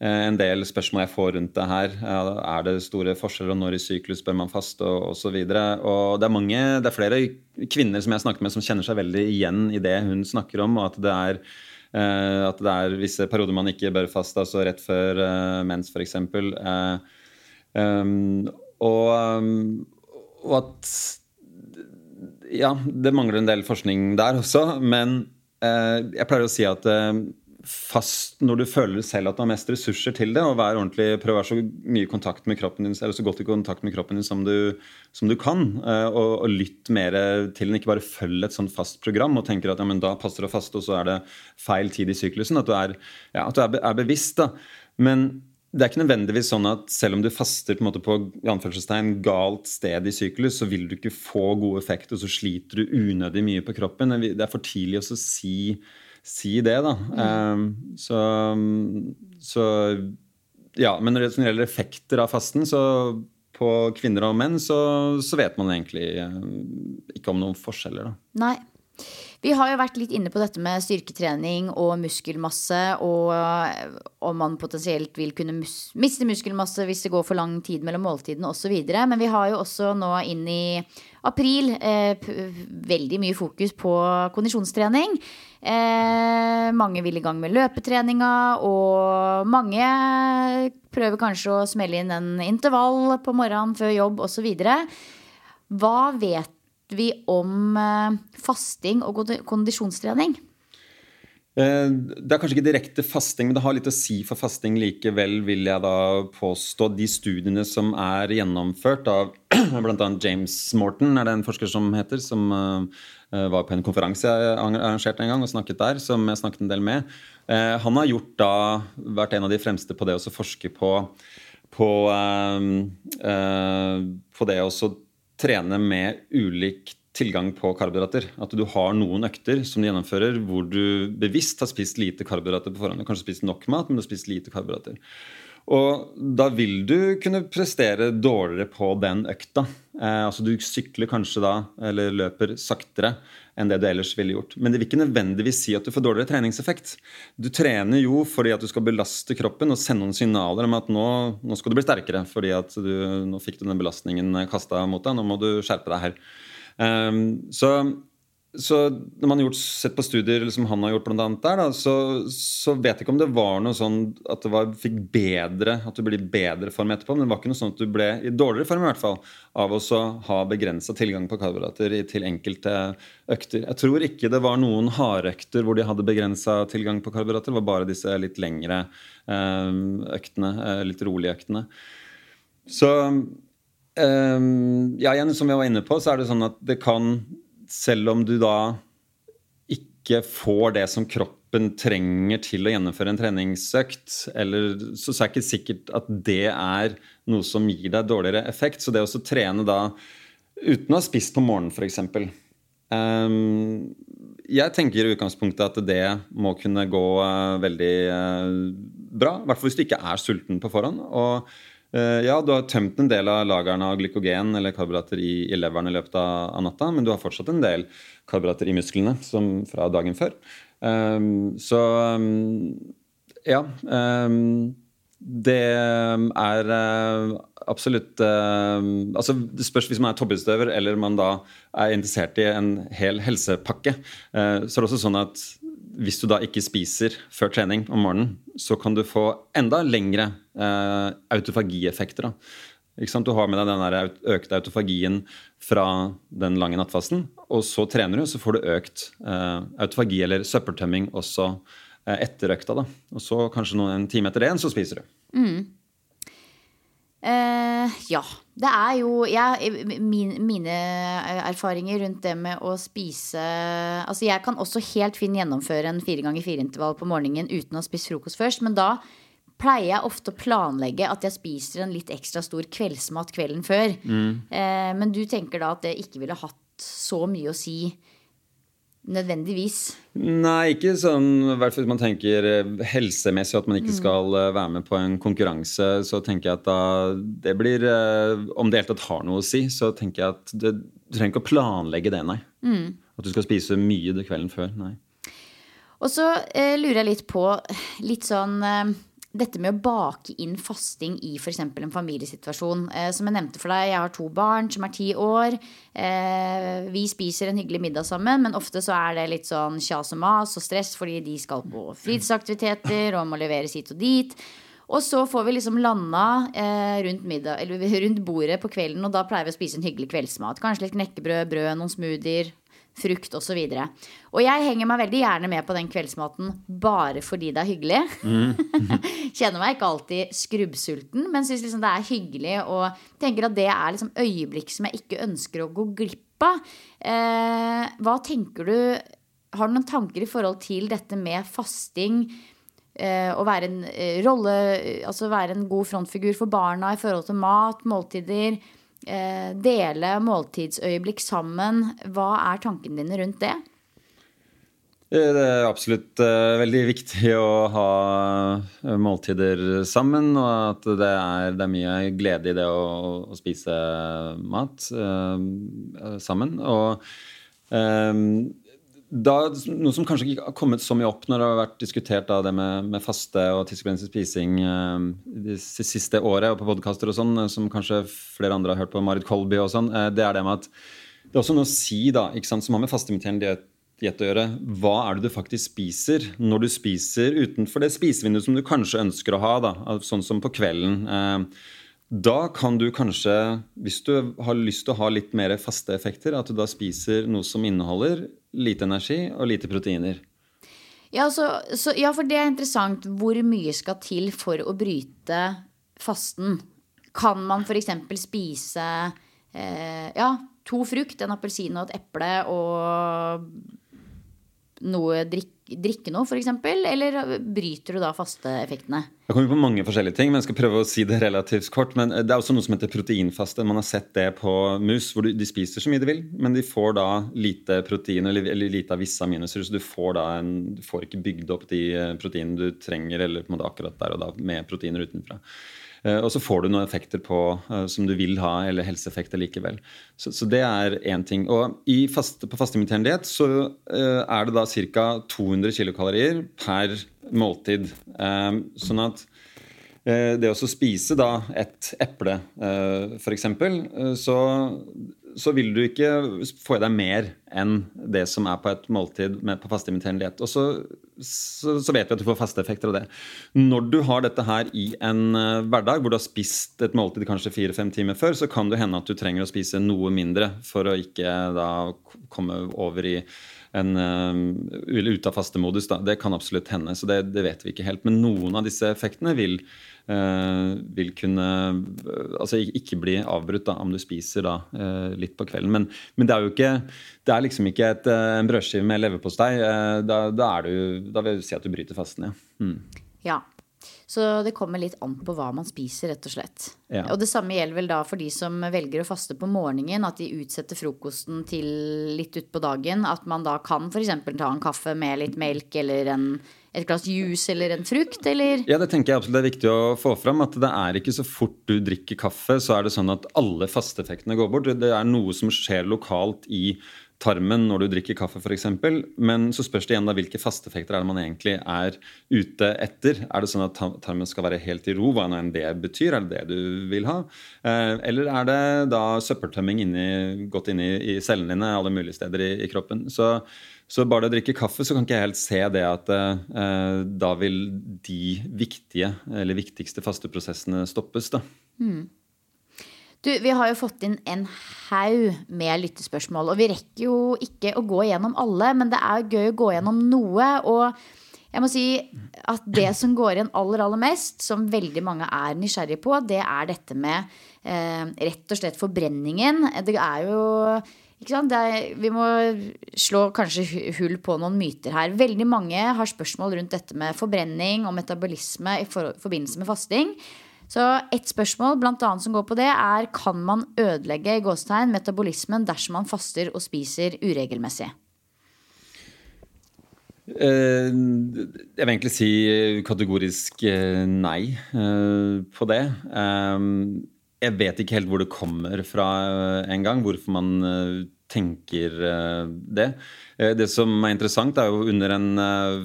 en del spørsmål jeg får rundt det her. Er det store forskjeller, og når i syklus bør man faste, og osv. Det er mange, det er flere kvinner som jeg har snakket med som kjenner seg veldig igjen i det hun snakker om, og at det er at det er visse perioder man ikke bør faste, altså rett før uh, mens f.eks. Uh, Um, og, um, og, at Ja, det mangler en del forskning der også, men uh, jeg pleier å si at uh, fast når du føler selv at du har mest ressurser til det. og vær ordentlig, Prøv å være så mye i kontakt med kroppen din, eller så godt i kontakt med kroppen din som du, som du kan. Eh, og, og, lytt mer til den. Ikke bare følg et sånt fast program og tenker at ja, men da passer det å faste, og så er det feil tid i syklusen. At du er, ja, at du er, er bevisst. da. Men det er ikke nødvendigvis sånn at selv om du faster på, måte på galt sted i syklus, så vil du ikke få god effekt, og så sliter du unødig mye på kroppen. Det er for tidlig å si si det, da. Mm. Um, så, så, Ja, men når det gjelder effekter av fasten, så på kvinner og menn, så, så vet man egentlig uh, ikke om noen forskjeller, da. Nei. Vi har jo vært litt inne på dette med styrketrening og muskelmasse, og om man potensielt vil kunne mus miste muskelmasse hvis det går for lang tid mellom måltidene osv. Men vi har jo også nå inn i april eh, veldig mye fokus på kondisjonstrening. Eh, mange vil i gang med løpetreninga, og mange prøver kanskje å smelle inn en intervall på morgenen før jobb osv. Hva vet vi om eh, fasting og kondisjonstrening? Eh, det er kanskje ikke direkte fasting, men det har litt å si for fasting likevel, vil jeg da påstå. De studiene som er gjennomført av bl.a. James Morton, er det en forsker som heter, som eh, var på en konferanse jeg arrangerte en gang og snakket der, som jeg snakket en del med. Han har gjort da, vært en av de fremste på det å forske på, på, på det å trene med ulik tilgang på karbohydrater. At du har noen økter som du gjennomfører hvor du bevisst har spist lite karbohydrater på forhånd. Du har kanskje spist nok mat, men du har spist lite karbohydrater. Og da vil du kunne prestere dårligere på den økta. Eh, altså Du sykler kanskje da, eller løper saktere enn det du ellers ville gjort. Men det vil ikke nødvendigvis si at du får dårligere treningseffekt. Du trener jo fordi at du skal belaste kroppen og sende noen signaler om at nå, nå skal du bli sterkere fordi at du, nå fikk du den belastningen kasta mot deg, nå må du skjerpe deg her. Um, så så når man har sett på studier som han har gjort blant annet der, da, så, så, vet jeg ikke om det var noe sånn at det var, fikk bedre, at du ble i bedre form etterpå. Men det var ikke noe sånn at du ble i dårligere form i hvert fall av å ha begrensa tilgang på karbohydrater til enkelte økter. Jeg tror ikke det var noen hardøkter hvor de hadde begrensa tilgang på karbohydrater. Det var bare disse litt lengre eh, øktene, eh, litt rolige øktene. Så eh, ja, igjen, som vi var inne på, så er det sånn at det kan selv om du da ikke får det som kroppen trenger til å gjennomføre en treningsøkt, eller, så, er det ikke sikkert at det er noe som gir deg dårligere effekt. Så det å trene da uten å ha spist på morgenen, f.eks. Um, ehm, jeg tenker i utgangspunktet at det må kunne gå uh, veldig uh, bra. I hvert fall hvis du ikke er sulten på forhånd. og ja, du har tømt en del av lagrene av glykogen eller karbohydrater i, i, leveren i løpet av, natta, men du har fortsatt en del karbohydrater i musklene som fra dagen før. Um, så um, ja. Um, det er uh, absolutt uh, altså Det spørs hvis man er toppidrettsutøver eller man da er interessert i en hel helsepakke. Uh, så er det også sånn at hvis du da ikke spiser før trening om morgenen, så kan du få enda lengre eh, autofagieffekter. Du har med deg den økte autofagien fra den lange nattfasten. Og så trener du, så får du økt eh, autofagi eller søppeltømming også eh, etter økta. Da. Og så kanskje noen, en time etter det så spiser du. Mm. Eh, ja. Det er jo ja, min, Mine erfaringer rundt det med å spise Altså Jeg kan også helt fint gjennomføre en fire ganger fire-intervall på morgenen uten å spise frokost først. Men da pleier jeg ofte å planlegge at jeg spiser en litt ekstra stor kveldsmat kvelden før. Mm. Eh, men du tenker da at det ikke ville hatt så mye å si nødvendigvis? Nei, ikke sånn hvert fall hvis man tenker eh, helsemessig at man ikke mm. skal eh, være med på en konkurranse, så tenker jeg at da det blir eh, Om det i hele tatt har noe å si, så tenker jeg at det, du trenger ikke å planlegge det, nei. Mm. At du skal spise mye det kvelden før. Nei. Og så eh, lurer jeg litt på litt sånn eh, dette med å bake inn fasting i f.eks. en familiesituasjon. Eh, som jeg nevnte for deg, jeg har to barn som er ti år. Eh, vi spiser en hyggelig middag sammen, men ofte så er det litt sånn kjas og mas og stress fordi de skal på fritidsaktiviteter og må leveres hit og dit. Og så får vi liksom landa eh, rundt, middag, rundt, bordet på kvelden, og da pleier vi å spise en hyggelig kveldsmat. Kanskje litt knekkebrød, brød, noen smoothier. Frukt osv. Og, så og jeg henger meg veldig gjerne med på den kveldsmaten bare fordi det er hyggelig. Mm. Kjenner meg ikke alltid skrubbsulten, men syns liksom det er hyggelig og tenker at det er liksom øyeblikk som jeg ikke ønsker å gå glipp av. Eh, hva tenker du Har du noen tanker i forhold til dette med fasting? Eh, å være en eh, rolle Altså være en god frontfigur for barna i forhold til mat, måltider. Eh, dele måltidsøyeblikk sammen. Hva er tankene dine rundt det? Det er absolutt uh, veldig viktig å ha måltider sammen. Og at det er, det er mye glede i det å, å spise mat sammen. Og um, da, noe som kanskje ikke har kommet så mye opp når det har vært diskutert da, det med, med, faste og tidsbegrenset spising eh, det siste året, og på podkaster og sånn, eh, som kanskje flere andre har hørt på, Marit Kolby og sånn, eh, det er det med at det er også noe å si da, ikke sant, som har med fastimiterende diett å gjøre. Hva er det du faktisk spiser når du spiser utenfor det spisevinduet som du kanskje ønsker å ha, da, sånn som på kvelden? Eh, da kan du kanskje, hvis du har lyst til å ha litt mer faste effekter, at du da spiser noe som inneholder lite energi og lite proteiner. Ja, så, så, ja, for det er interessant. Hvor mye skal til for å bryte fasten? Kan man f.eks. spise eh, ja, to frukt, en appelsin og et eple, og noe drikk, drikke noe, f.eks.? Eller bryter du da fasteeffektene? Jeg kommer på mange forskjellige ting, men jeg skal prøve å si det relativt kort. Men det er også noe som heter proteinfaste. Man har sett det på mus, hvor de spiser så mye de vil, men de får da lite protein eller, eller lite av visse aminosyrer. Så du får da en, du får ikke bygd opp de eh, proteinene du trenger eller på en måte akkurat der og da med proteiner utenfra. Eh, og så får du noen effekter på uh, som du vil ha, eller helseeffekter likevel. Så, så det er én ting. Og fast, på fasteimiterende diett så uh, er det da ca. 200 kilokalorier per måltid. Sånn at det å spise da et eple, f.eks., så så vil du ikke få i deg mer enn det som er på et måltid med, på fasteimiterende diett. Og så, så, så, vet vi at du får faste effekter av det. Når du har dette her i en uh, hverdag hvor du har spist et måltid kanskje fire-fem timer før, så kan det hende at du trenger å spise noe mindre for å ikke da komme over i en uh, ut av fastemodus. Da. Det kan absolutt hende, så det, det vet vi ikke helt. Men noen av disse effektene vil vil kunne altså ikke bli avbrutt da, om du spiser da, eh, litt på kvelden. Men, men, det er jo ikke det er liksom ikke et, eh, en brødskive med leverpostei. Da, da, da vil jeg si at du bryter fasten, ja. Mm. ja. Så det kommer litt an på hva man spiser, rett og slett. Ja. Og det samme gjelder vel da for de som velger å faste på morgenen, at de utsetter frokosten til litt utpå dagen. At man da kan f.eks. ta en kaffe med litt melk eller en et glass juice eller en frukt, eller? Ja, det tenker jeg absolutt det er viktig å få fram. At det er ikke så fort du drikker kaffe, så er det sånn at alle fasteeffektene går bort. Det er noe som skjer lokalt i tarmen når du drikker kaffe f.eks. Men så spørs det igjen da hvilke fasteeffekter er det man egentlig er ute etter. Er det sånn at tarmen skal være helt i ro, hva enn det betyr? Er det det du vil ha? Eh, eller er det da søppeltømming inni, godt inni i cellene dine alle mulige steder i, i kroppen? Så så bare det å drikke kaffe, så kan ikke jeg helt se det at eh, da vil de viktige, eller viktigste fasteprosessene stoppes. da. Mm. Du, Vi har jo fått inn en haug med lyttespørsmål. Og vi rekker jo ikke å gå gjennom alle, men det er gøy å gå gjennom noe. Og jeg må si at det som går igjen aller, aller mest, som veldig mange er nysgjerrige på, det er dette med eh, rett og slett forbrenningen. Det er jo ikke er, vi må slå kanskje hull på noen myter her. Veldig mange har spørsmål rundt dette med forbrenning og metabolisme i for, forbindelse med fasting. Så et spørsmål blant annet som går på det, er kan man ødelegge i gåstegn metabolismen dersom man faster og spiser uregelmessig? Eh, jeg vil egentlig si kategorisk eh, nei eh, på det jeg vet ikke helt hvor det kommer fra engang, en gang, hvorfor man eh, tenker eh, det. Det som er interessant, er jo under en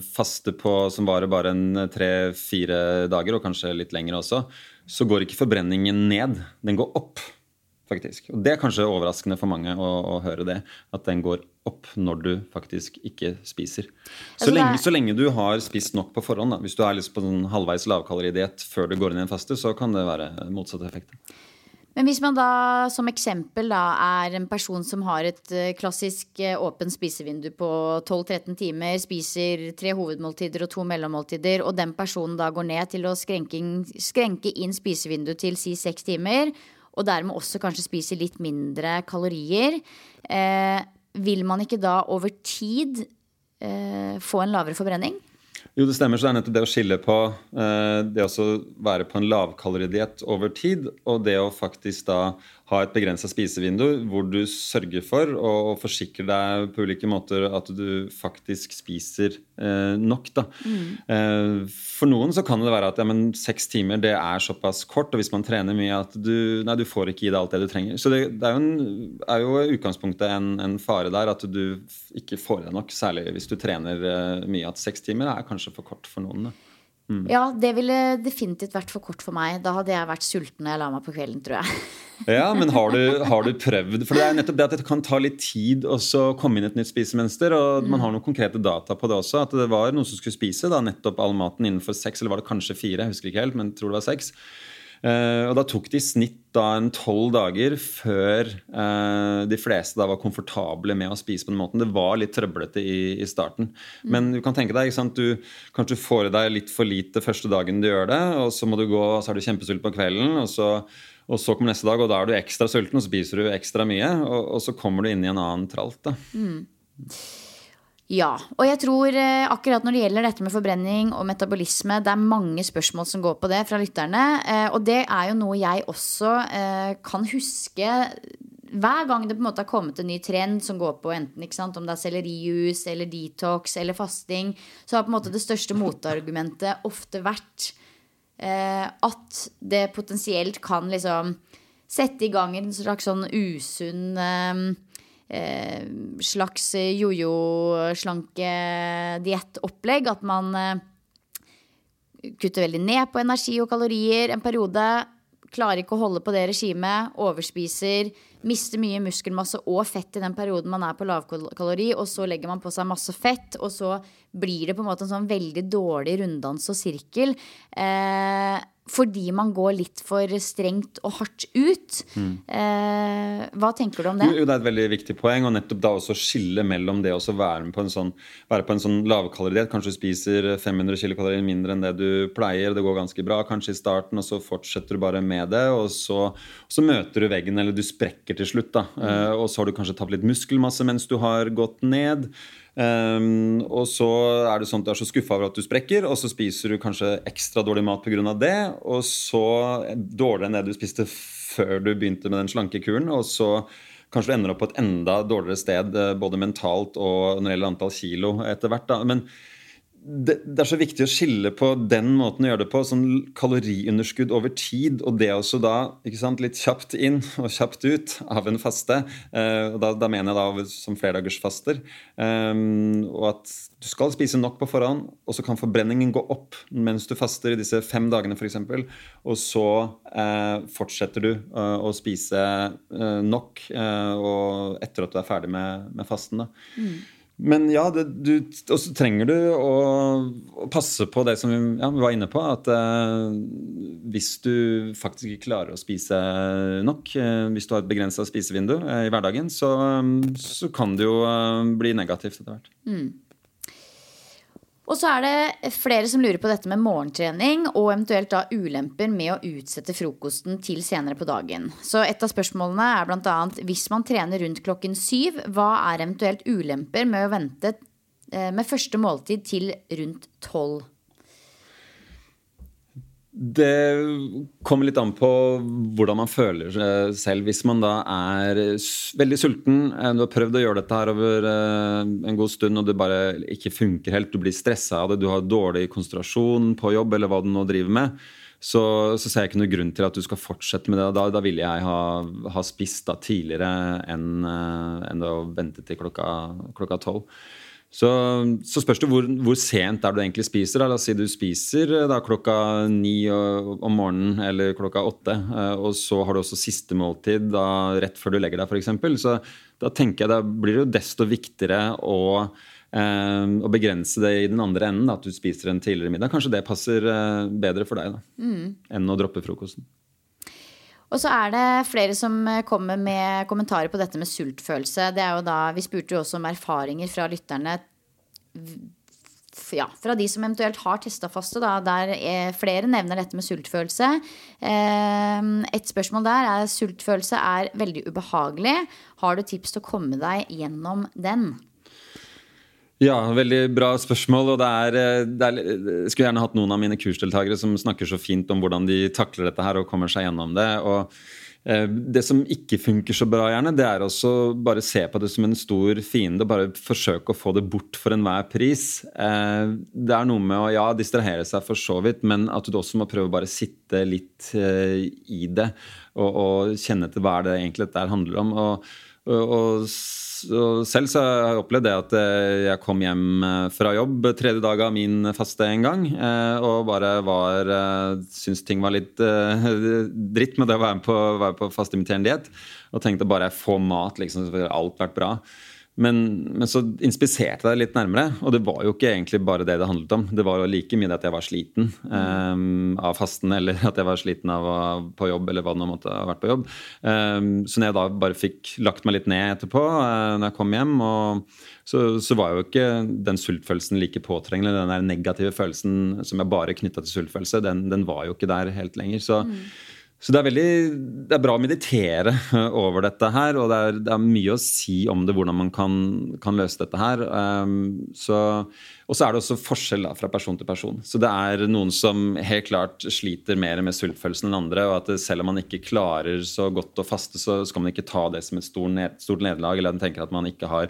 faste på, som varer bare en tre-fire dager, og kanskje litt lenger også, så går ikke forbrenningen ned. Den går opp, faktisk. Og Det er kanskje overraskende for mange å, å høre det. At den går opp når du faktisk ikke spiser. Så, altså, lenge, så lenge, du har spist nok på forhånd, da. hvis du er liksom på sånn halvveis lavkaloridiett før du går inn i en faste, så kan det være motsatt effekt. Men hvis man da som eksempel da er en person som har et eh, klassisk eh, åpent spisevindu på 12-13 timer, spiser tre hovedmåltider og to mellommåltider, og den personen da går ned til å skrenke inn, skrenke inn spisevinduet til si seks timer, og dermed også kanskje spiser litt mindre kalorier, eh, vil man ikke da over tid eh, få en lavere forbrenning? Jo, det stemmer. Så det er nettopp det å skille på eh, det å være på en lavkaloridiett over tid, og det å faktisk da ha et begrensa spisevindu hvor du sørger for å forsikre deg på ulike måter at du faktisk spiser eh, nok. Da. Mm. Eh, for noen så kan det være at ja, men seks timer det er såpass kort, og hvis man trener mye at du, nei, du får ikke i deg alt det du trenger. Så det, det er, jo en, er jo utgangspunktet en, en, fare der at du ikke får i deg nok, særlig hvis du trener eh, mye. At seks timer er kanskje for kort for noen. Da. Mm. Ja, det ville definitivt vært for kort for meg. Da hadde jeg vært sulten når jeg la meg på kvelden, tror jeg. ja, men har du, har du, prøvd For det er nettopp det at det kan ta litt tid å komme inn et nytt spisemønster. Og mm. man har noen konkrete data på det også. At det var noen som skulle spise da, nettopp all maten innenfor seks, eller var det kanskje fire? Jeg husker ikke helt, men jeg tror det var seks. Uh, og da tok det i snitt da en tolv dager før uh, de fleste da var komfortable med å spise på den måten. Det var litt trøblete i, i starten. Mm. Men du kan tenke deg, du, kanskje du får i deg litt for lite første dagen du gjør det, og så må du gå, så er du kjempesult på kvelden, og så, og så kommer neste dag, og da er du ekstra sulten, og spiser du ekstra mye, og, og så kommer du inn i en annen tralt. da. Mm. Ja. Og jeg tror eh, akkurat når det gjelder dette med forbrenning og metabolisme, det er mange spørsmål som går på det fra lytterne. Eh, og det er jo noe jeg også eh, kan huske hver gang det på en måte har kommet en ny trend som går på enten sant, om det er sellerijus eller detox eller fasting, så har på en måte det største motargumentet ofte vært eh, at det potensielt kan liksom sette i gang en slags sånn usunn eh, eh, slags jojo-slanke-diettopplegg. At man eh, kutter veldig ned på energi og kalorier en periode. Klarer ikke å holde på det regimet. Overspiser. Mister mye muskelmasse og fett i den perioden man er på lavkalori. Og så legger man på seg masse fett, og så blir det på en måte en sånn veldig dårlig runddans og sirkel. Eh, fordi man går litt for strengt og hardt ut. Mm. Eh, hva tenker du om det? Jo, det er et veldig viktig poeng. Og nettopp da også skille mellom det å være, på en sånn, være på en sånn lavkaloridiett. Kanskje du spiser 500 kilokalorier mindre enn det du pleier. Det går ganske bra kanskje i starten, og så fortsetter du bare med det. Og så, så møter du veggen, eller du sprekker til slutt. da. Mm. Eh, og så har du kanskje tapt litt muskelmasse mens du har gått ned. Um, og så er det sånn at du er så skuffa over at du sprekker, og så spiser du kanskje ekstra dårlig mat pga. det. Og så dårligere enn det du spiste før du begynte med den slankekuren. Og så kanskje du ender opp på et enda dårligere sted eh, både mentalt og når det gjelder antall kilo etter hvert. da, men det, det, er så viktig å skille på den måten å gjøre det på. sånn Kaloriunderskudd over tid, og det også da sant, litt kjapt inn og kjapt ut av en faste. Eh, og da, da, mener jeg da som flerdagersfaster. Eh, og at du skal spise nok på forhånd, og så kan forbrenningen gå opp mens du faster i disse fem dagene f.eks. Og så eh, fortsetter du eh, å spise uh, nok uh, og etter at du er ferdig med, med fasten. da. Mm. Men ja, og så trenger du å, å, passe på det som vi, ja, vi var inne på. At eh, hvis du faktisk ikke klarer å spise nok, eh, hvis du har et begrensa spisevindu eh, i hverdagen, så, så, kan det jo eh, bli negativt etter hvert. Mm. Og så er det flere som lurer på dette med morgentrening og eventuelt da ulemper med å utsette frokosten til senere på dagen. Så et av spørsmålene er bl.a.: Hvis man trener rundt klokken syv, hva er eventuelt ulemper med å vente eh, med første måltid til rundt tolv? Det kommer litt an på hvordan man føler seg selv. Hvis man da er veldig sulten, eh, du har prøvd å gjøre dette her over eh, en god stund, og det bare ikke funker helt, du blir stressa av det, du har dårlig konsentrasjon på jobb eller hva du nå driver med, så, så ser jeg ikke noen grunn til at du skal fortsette med det. Da, da ville jeg ha, ha spist tidligere enn, eh, enn å vente til klokka tolv. Så, så, spørs det hvor, hvor, sent er du egentlig spiser. Da. La oss si du spiser eh, da, klokka ni om morgenen eller klokka åtte. Eh, og så har du også siste måltid da, rett før du legger deg, f.eks. Så da tenker jeg da blir det jo desto viktigere å, eh, å begrense det i den andre enden. At du spiser en tidligere middag. Kanskje det passer eh, bedre for deg da, mm. enn å droppe frokosten. Og så er det flere som kommer med kommentarer på dette med sultfølelse. Det er jo da, Vi spurte jo også om erfaringer fra lytterne ja, fra de som eventuelt har testa faste, da, der flere nevner dette med sultfølelse. Eh, et spørsmål der er sultfølelse er veldig ubehagelig. Har du tips til å komme deg gjennom den? Ja, veldig bra spørsmål. og det er, eh, det er, Jeg skulle gjerne hatt noen av mine kursdeltakere som snakker så fint om hvordan de takler dette her og kommer seg gjennom det. og Eh, det som ikke funker så bra, gjerne, det er også bare se på det som en stor fiende og bare forsøke å få det bort for enhver pris. Eh, det er noe med å ja, distrahere seg for så vidt, men at du også må prøve å bare sitte litt eh, i det og, og kjenne til hva det egentlig dette handler om. og, og og selv så har jeg opplevd det at eh, jeg kom hjem eh, fra jobb tredje dag av min faste en gang, eh, og bare var Syntes ting var litt dritt med det å være på, være på fastimiterende diett. Og tenkte bare jeg får mat, liksom, så ville alt vært bra. Men, men, så inspiserte jeg det litt nærmere, og det var jo ikke egentlig bare det det handlet om. Det var jo like mye det at jeg var sliten um, av fasten, eller at jeg var sliten av å være på jobb, eller hva det måtte ha vært på jobb. Um, så når jeg da bare fikk lagt meg litt ned etterpå, uh, når jeg kom hjem, og, så, så, var jo ikke den sultfølelsen like påtrengende. Den der negative følelsen som jeg bare knytta til sultfølelse, den, den, var jo ikke der helt lenger. så mm. Så det er, veldig, det er bra å meditere over dette her, og det er, det er, mye å si om det, hvordan man kan, kan løse dette her. Um, så, og så er det også forskjell da, fra person til person. Så det er noen som helt klart sliter mer med sultfølelsen enn andre, og at selv om man ikke klarer så godt å faste, så skal man ikke ta det som et stort, ned, stort nederlag, eller man tenker at man ikke har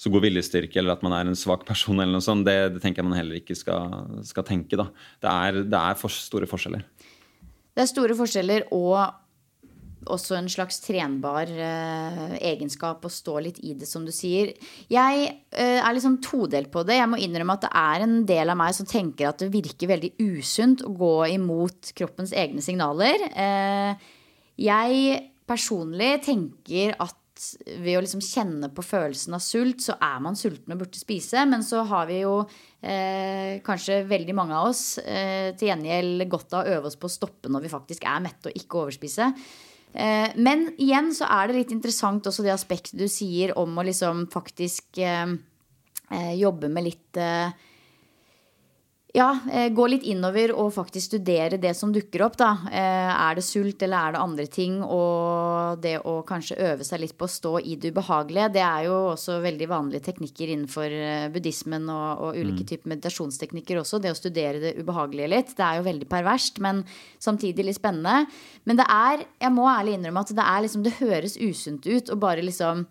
så god viljestyrke eller at man er en svak person. eller noe sånt, Det, det tenker jeg man heller ikke skal, skal tenke. da. Det er, det er for store forskjeller. Det er store forskjeller og også en slags trenbar eh, egenskap å stå litt i det, som du sier. Jeg eh, er liksom todelt på det. Jeg må innrømme at det er en del av meg som tenker at det virker veldig usunt å gå imot kroppens egne signaler. Eh, jeg personlig tenker at ved å liksom kjenne på følelsen av sult, så er man sulten og burde spise. Men så har vi jo eh, kanskje veldig mange av oss eh, til gjengjeld godt av å øve oss på å stoppe når vi faktisk er mette og ikke overspise. Eh, men igjen så er det litt interessant også det aspektet du sier om å liksom faktisk eh, eh, jobbe med litt eh, ja, eh, gå litt innover og faktisk studere det som dukker opp. da. Eh, er det sult, eller er det andre ting? Og det å kanskje øve seg litt på å stå i det ubehagelige. Det er jo også veldig vanlige teknikker innenfor eh, buddhismen og, og ulike mm. typer meditasjonsteknikker også. Det å studere det ubehagelige litt. Det er jo veldig perverst, men samtidig litt spennende. Men det er, jeg må ærlig innrømme at det er liksom, det høres usunt ut å bare liksom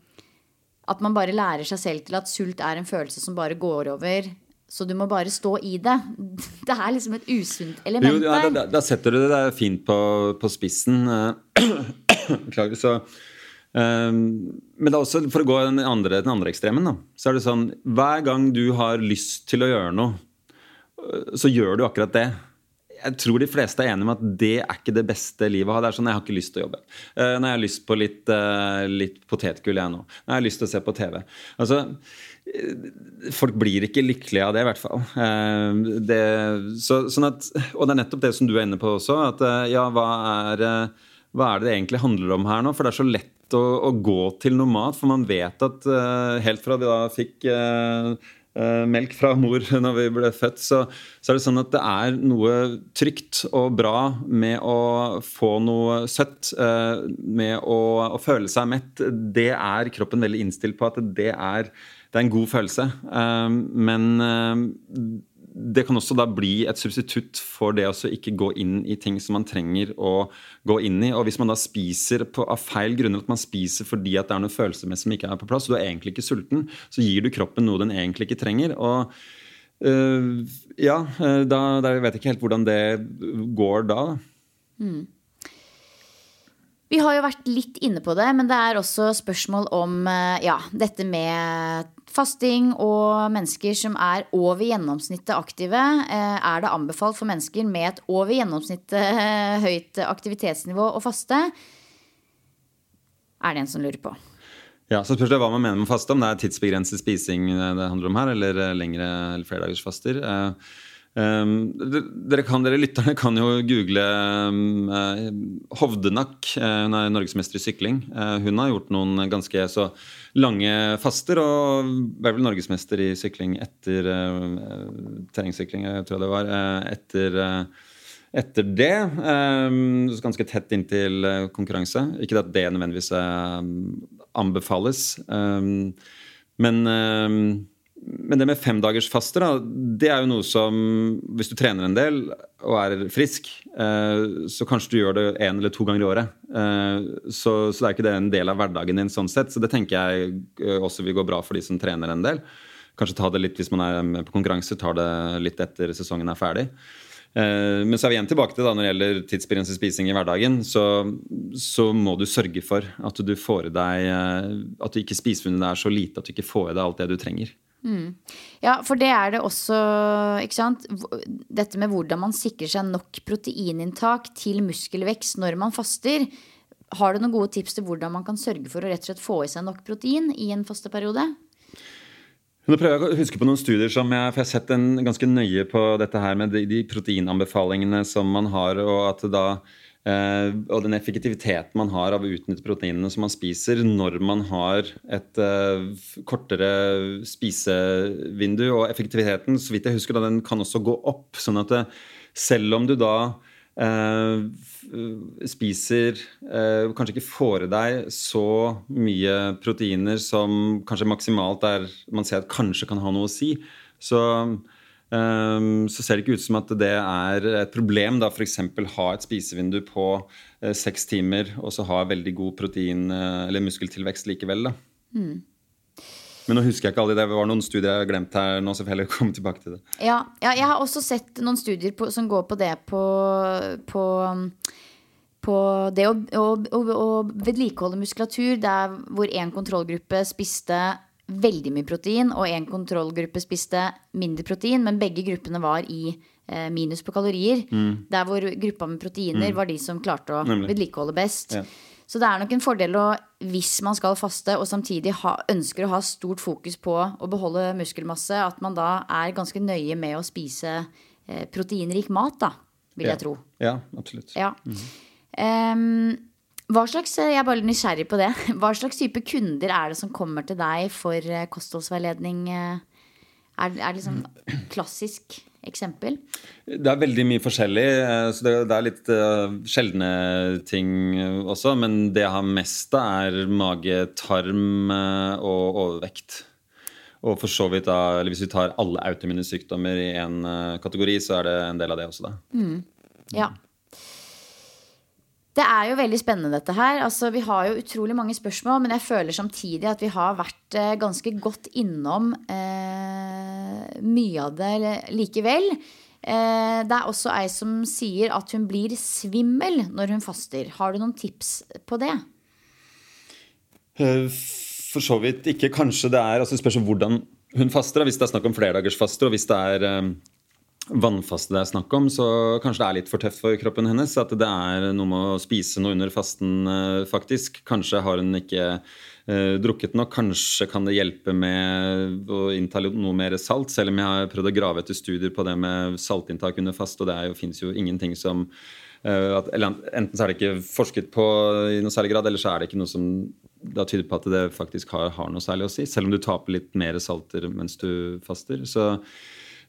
At man bare lærer seg selv til at sult er en følelse som bare går over så du må bare stå i det. Det er liksom et usunt element jo, ja, der. Da, setter du det fint på, på spissen. Beklager. Så um, Men det er også, for å gå den andre, den andre ekstremen, da, så er det sånn Hver gang du har lyst til å gjøre noe, så gjør du akkurat det jeg tror de fleste er enige med at det er ikke det beste livet å ha. Det er sånn, Jeg har ikke lyst til å jobbe. Uh, når jeg har lyst på litt, uh, litt potetgull, jeg nå. Når jeg har lyst til å se på TV. Altså, Folk blir ikke lykkelige av det, i hvert fall. Uh, det, så, sånn at, og det er nettopp det som du er inne på også. At uh, ja, hva er, eh, hva er det det egentlig handler om her nå? For det er så lett å, å gå til noe mat, for man vet at helt fra vi da fikk melk fra mor når vi ble født, så, så, er det sånn at det er noe trygt og bra med å få noe søtt. med å, å føle seg mett. Det er kroppen veldig innstilt på at det er det er en god følelse. Ehm, men det kan også da bli et substitutt for det å ikke gå inn i ting som man trenger å gå inn i. Og hvis man da spiser på, av feil grunner, at man spiser fordi at det er noe følelsesmessig som ikke er på plass, og du er egentlig ikke sulten, så gir du kroppen noe den egentlig ikke trenger. og Uh, ja, da, da, vet jeg ikke helt hvordan det går da. Mm. Vi har jo vært litt inne på det, men det er også spørsmål om eh, ja, dette med fasting og mennesker som er over gjennomsnittet aktive. Eh, er det anbefalt for mennesker med et over gjennomsnittet eh, høyt aktivitetsnivå å faste? Er det en som lurer på. Ja, så spørs det hva man mener med faste. Om det er tidsbegrenset spising det handler om her, eller lengre eller flerdagers faster. Um, dere, kan, dere lytterne kan jo google um, Hovdenak. hun er norgesmester i sykling. Uh, hun har gjort noen ganske så lange faster og ble vel norgesmester i sykling etter uh, terrengsykling, jeg det var. Uh, etter, etter det. Um, ganske tett inntil konkurranse. Ikke at det nødvendigvis anbefales. Men men det med femdagersfaste, det er jo noe som Hvis du trener en del og er frisk, eh, så kanskje du gjør det én eller to ganger i året. Eh, så, så, det er ikke det en del av hverdagen din sånn sett. Så det tenker jeg eh, også vil gå bra for de som trener en del. Kanskje ta det litt hvis man er med på konkurranse, tar det litt etter sesongen er ferdig. Men så er vi igjen tilbake til da, når det gjelder tidsbegrenset spising i hverdagen, så, så, må du sørge for at du får i deg At du ikke spisefunnet er så lite at du ikke får i deg alt det du trenger. Mm. Ja, for det er det også, ikke sant. Dette med hvordan man sikrer seg nok proteininntak til muskelvekst når man faster. Har du noen gode tips til hvordan man kan sørge for å rett og slett få i seg nok protein i en fasteperiode? Nå prøver jeg å huske på noen studier som jeg, jeg har sett en ganske nøye på dette her med de, de proteinanbefalingene som man har, og at da Uh, og den effektiviteten man har av å utnytte proteinene som man spiser når man har et uh, kortere spisevindu. Og effektiviteten så vidt jeg husker, da, den kan også gå opp. sånn at det, eh, selv om du da uh, spiser Kanskje ikke får i deg så mye proteiner som kanskje maksimalt er man ser at kanskje kan ha noe å si, så så ser det ikke ut som at det er et problem da f.eks. ha et spisevindu på eh, seks timer og så ha veldig god protein- eh, eller muskeltilvekst likevel. da. Mm. Men nå husker jeg ikke alle det. Det var noen studier jeg har glemt her nå. så får jeg heller komme tilbake til det. Ja, ja, jeg har også sett noen studier på, som går på det på, på, på det å, å, å, å vedlikeholde muskulatur der hvor en kontrollgruppe spiste veldig mye protein, og en kontrollgruppe spiste mindre protein, men begge gruppene var i eh, minus på kalorier. Mm. Der hvor gruppa med proteiner mm. var de som klarte å vedlikeholde best. Ja. Så det er nok en fordel å, hvis man skal faste og samtidig ha, ønsker å ha stort fokus på å beholde muskelmasse, at man da er ganske nøye med å spise eh, proteinrik mat, da, vil ja. jeg tro. Ja, absolutt. Ja. Mm. Um, hva slags, eh, jeg er bare nysgjerrig på det. Hva slags type kunder er det som kommer til deg for eh, kostholdsveiledning? Eh? Er, det liksom klassisk eksempel? Det er veldig mye forskjellig. så Det, er litt sjeldne ting også. Men det jeg har mest av, er mage, tarm og overvekt. Og for så vidt da, eller Hvis vi tar alle autoimmune sykdommer i én kategori, så er det en del av det også. da. Mm. Ja. Det er jo veldig spennende, dette her. Altså, vi har jo utrolig mange spørsmål, men jeg føler samtidig at vi har vært eh, ganske godt innom eh, mye av det likevel. Eh, det er også ei som sier at hun blir svimmel når hun faster. Har du noen tips på det? Eh, for så vidt ikke. Kanskje det er altså Spørs hvordan hun faster. Hvis det er snakk om flerdagersfaster, og hvis det er eh, vannfaste det er snakk om, så kanskje det er litt for tøft for kroppen hennes. At det er noe med å spise noe under fasten, eh, faktisk. Kanskje har hun ikke eh, drukket nok. Kanskje kan det hjelpe med å innta noe mer salt, selv om jeg har prøvd å grave etter studier på det med saltinntak under fast, og det fins jo ingenting som eh, at, Enten så er det ikke forsket på i noe særlig grad, eller så er det ikke noe som da tyder på at det faktisk har, har noe særlig å si. Selv om du taper litt mer salter mens du faster. Så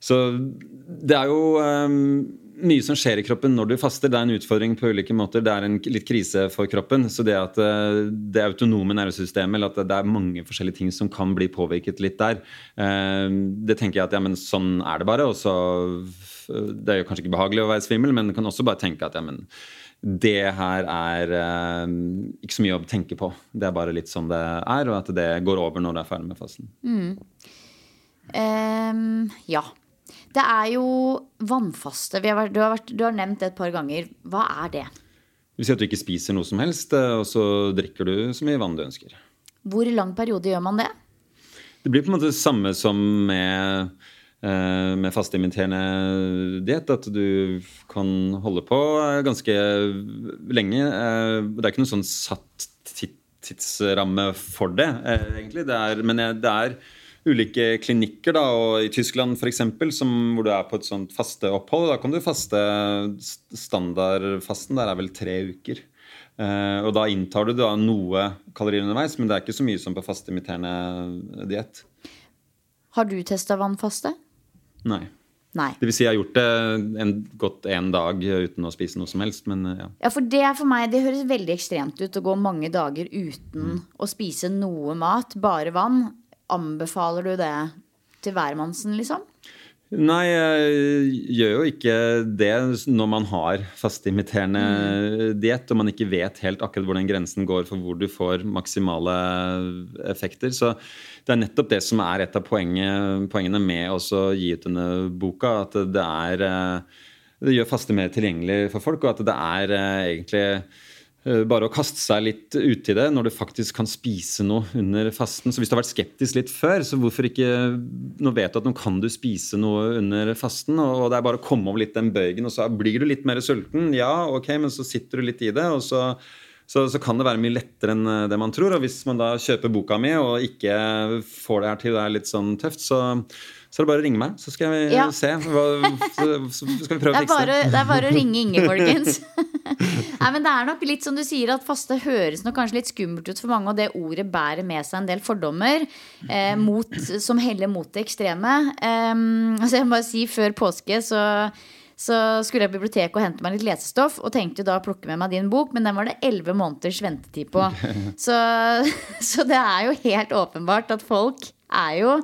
så det er jo um, mye som skjer i kroppen når du faster. Det er en utfordring på ulike måter. Det er en litt krise for kroppen. Så det at uh, det autonome nervesystemet, eller at det er mange forskjellige ting som kan bli påvirket litt der, uh, det tenker jeg at ja, men sånn er det bare. Og så Det er jo kanskje ikke behagelig å være svimmel, men du kan også bare tenke at ja, men det her er uh, ikke så mye å tenke på. Det er bare litt sånn det er, og at det går over når du er ferdig med fasten. Mm. Um, ja. Det er jo vannfaste. Vært, du, har vært, du, har nevnt det et par ganger. Hva er det? Du sier at du ikke spiser noe som helst, eh, og så drikker du så mye vann du ønsker. Hvor lang periode gjør man det? Det blir på en måte det samme som med, eh, med fasteimiterende diett. At du kan holde på ganske lenge. Eh, det er ikke noen sånn satt tidsramme for det, egentlig. Det er, men det er ulike klinikker. Da, og I Tyskland for eksempel, som, hvor du er på et sånt faste opphold, da kan du faste Standardfasten der er vel tre uker. Uh, og da inntar du da noe kalorier underveis, men det er ikke så mye som på fasteimiterende diett. Har du testa vannfaste? Nei. Nei. Det vil si jeg har gjort det en, godt én dag uten å spise noe som helst. Men ja. ja, for det for meg det høres veldig ekstremt ut å gå mange dager uten mm. å spise noe mat, bare vann. Anbefaler du det til hvermannsen, liksom? Nei, jeg gjør jo ikke det når man har fasteimiterende mm. diett og man ikke vet helt akkurat hvor den grensen går for hvor du får maksimale effekter. Så det er nettopp det som er et av poengene med å gi ut denne boka. At det er eh, Det gjør faste mer tilgjengelig for folk, og at det er eh, egentlig bare å kaste seg litt uti det når du faktisk kan spise noe under fasten. Så hvis du har vært skeptisk litt før, så hvorfor ikke Nå vet du at nå kan du spise noe under fasten, og det er bare å komme over litt den bøygen, og så blir du litt mer sulten. Ja, ok, men så sitter du litt i det, og så, så, så kan det være mye lettere enn eh, det man tror. Og hvis man da kjøper boka mi og ikke får det her til det er litt sånn tøft, så så er det bare å ringe meg, så skal vi ja. se. Hva, så, så, skal vi prøve å fikse det. det er bare å ringe Inge, folkens. Nei, men Det er nok litt som du sier, at faste høres nok kanskje litt skummelt ut for mange, og det ordet bærer med seg en del fordommer eh, mot, som heller mot det ekstreme. Um, altså jeg må bare si, Før påske så så skulle jeg på biblioteket og hente meg litt lesestoff. Og tenkte da å plukke med meg din bok, men den var det elleve måneders ventetid på. Så, så, det er jo helt åpenbart at folk er jo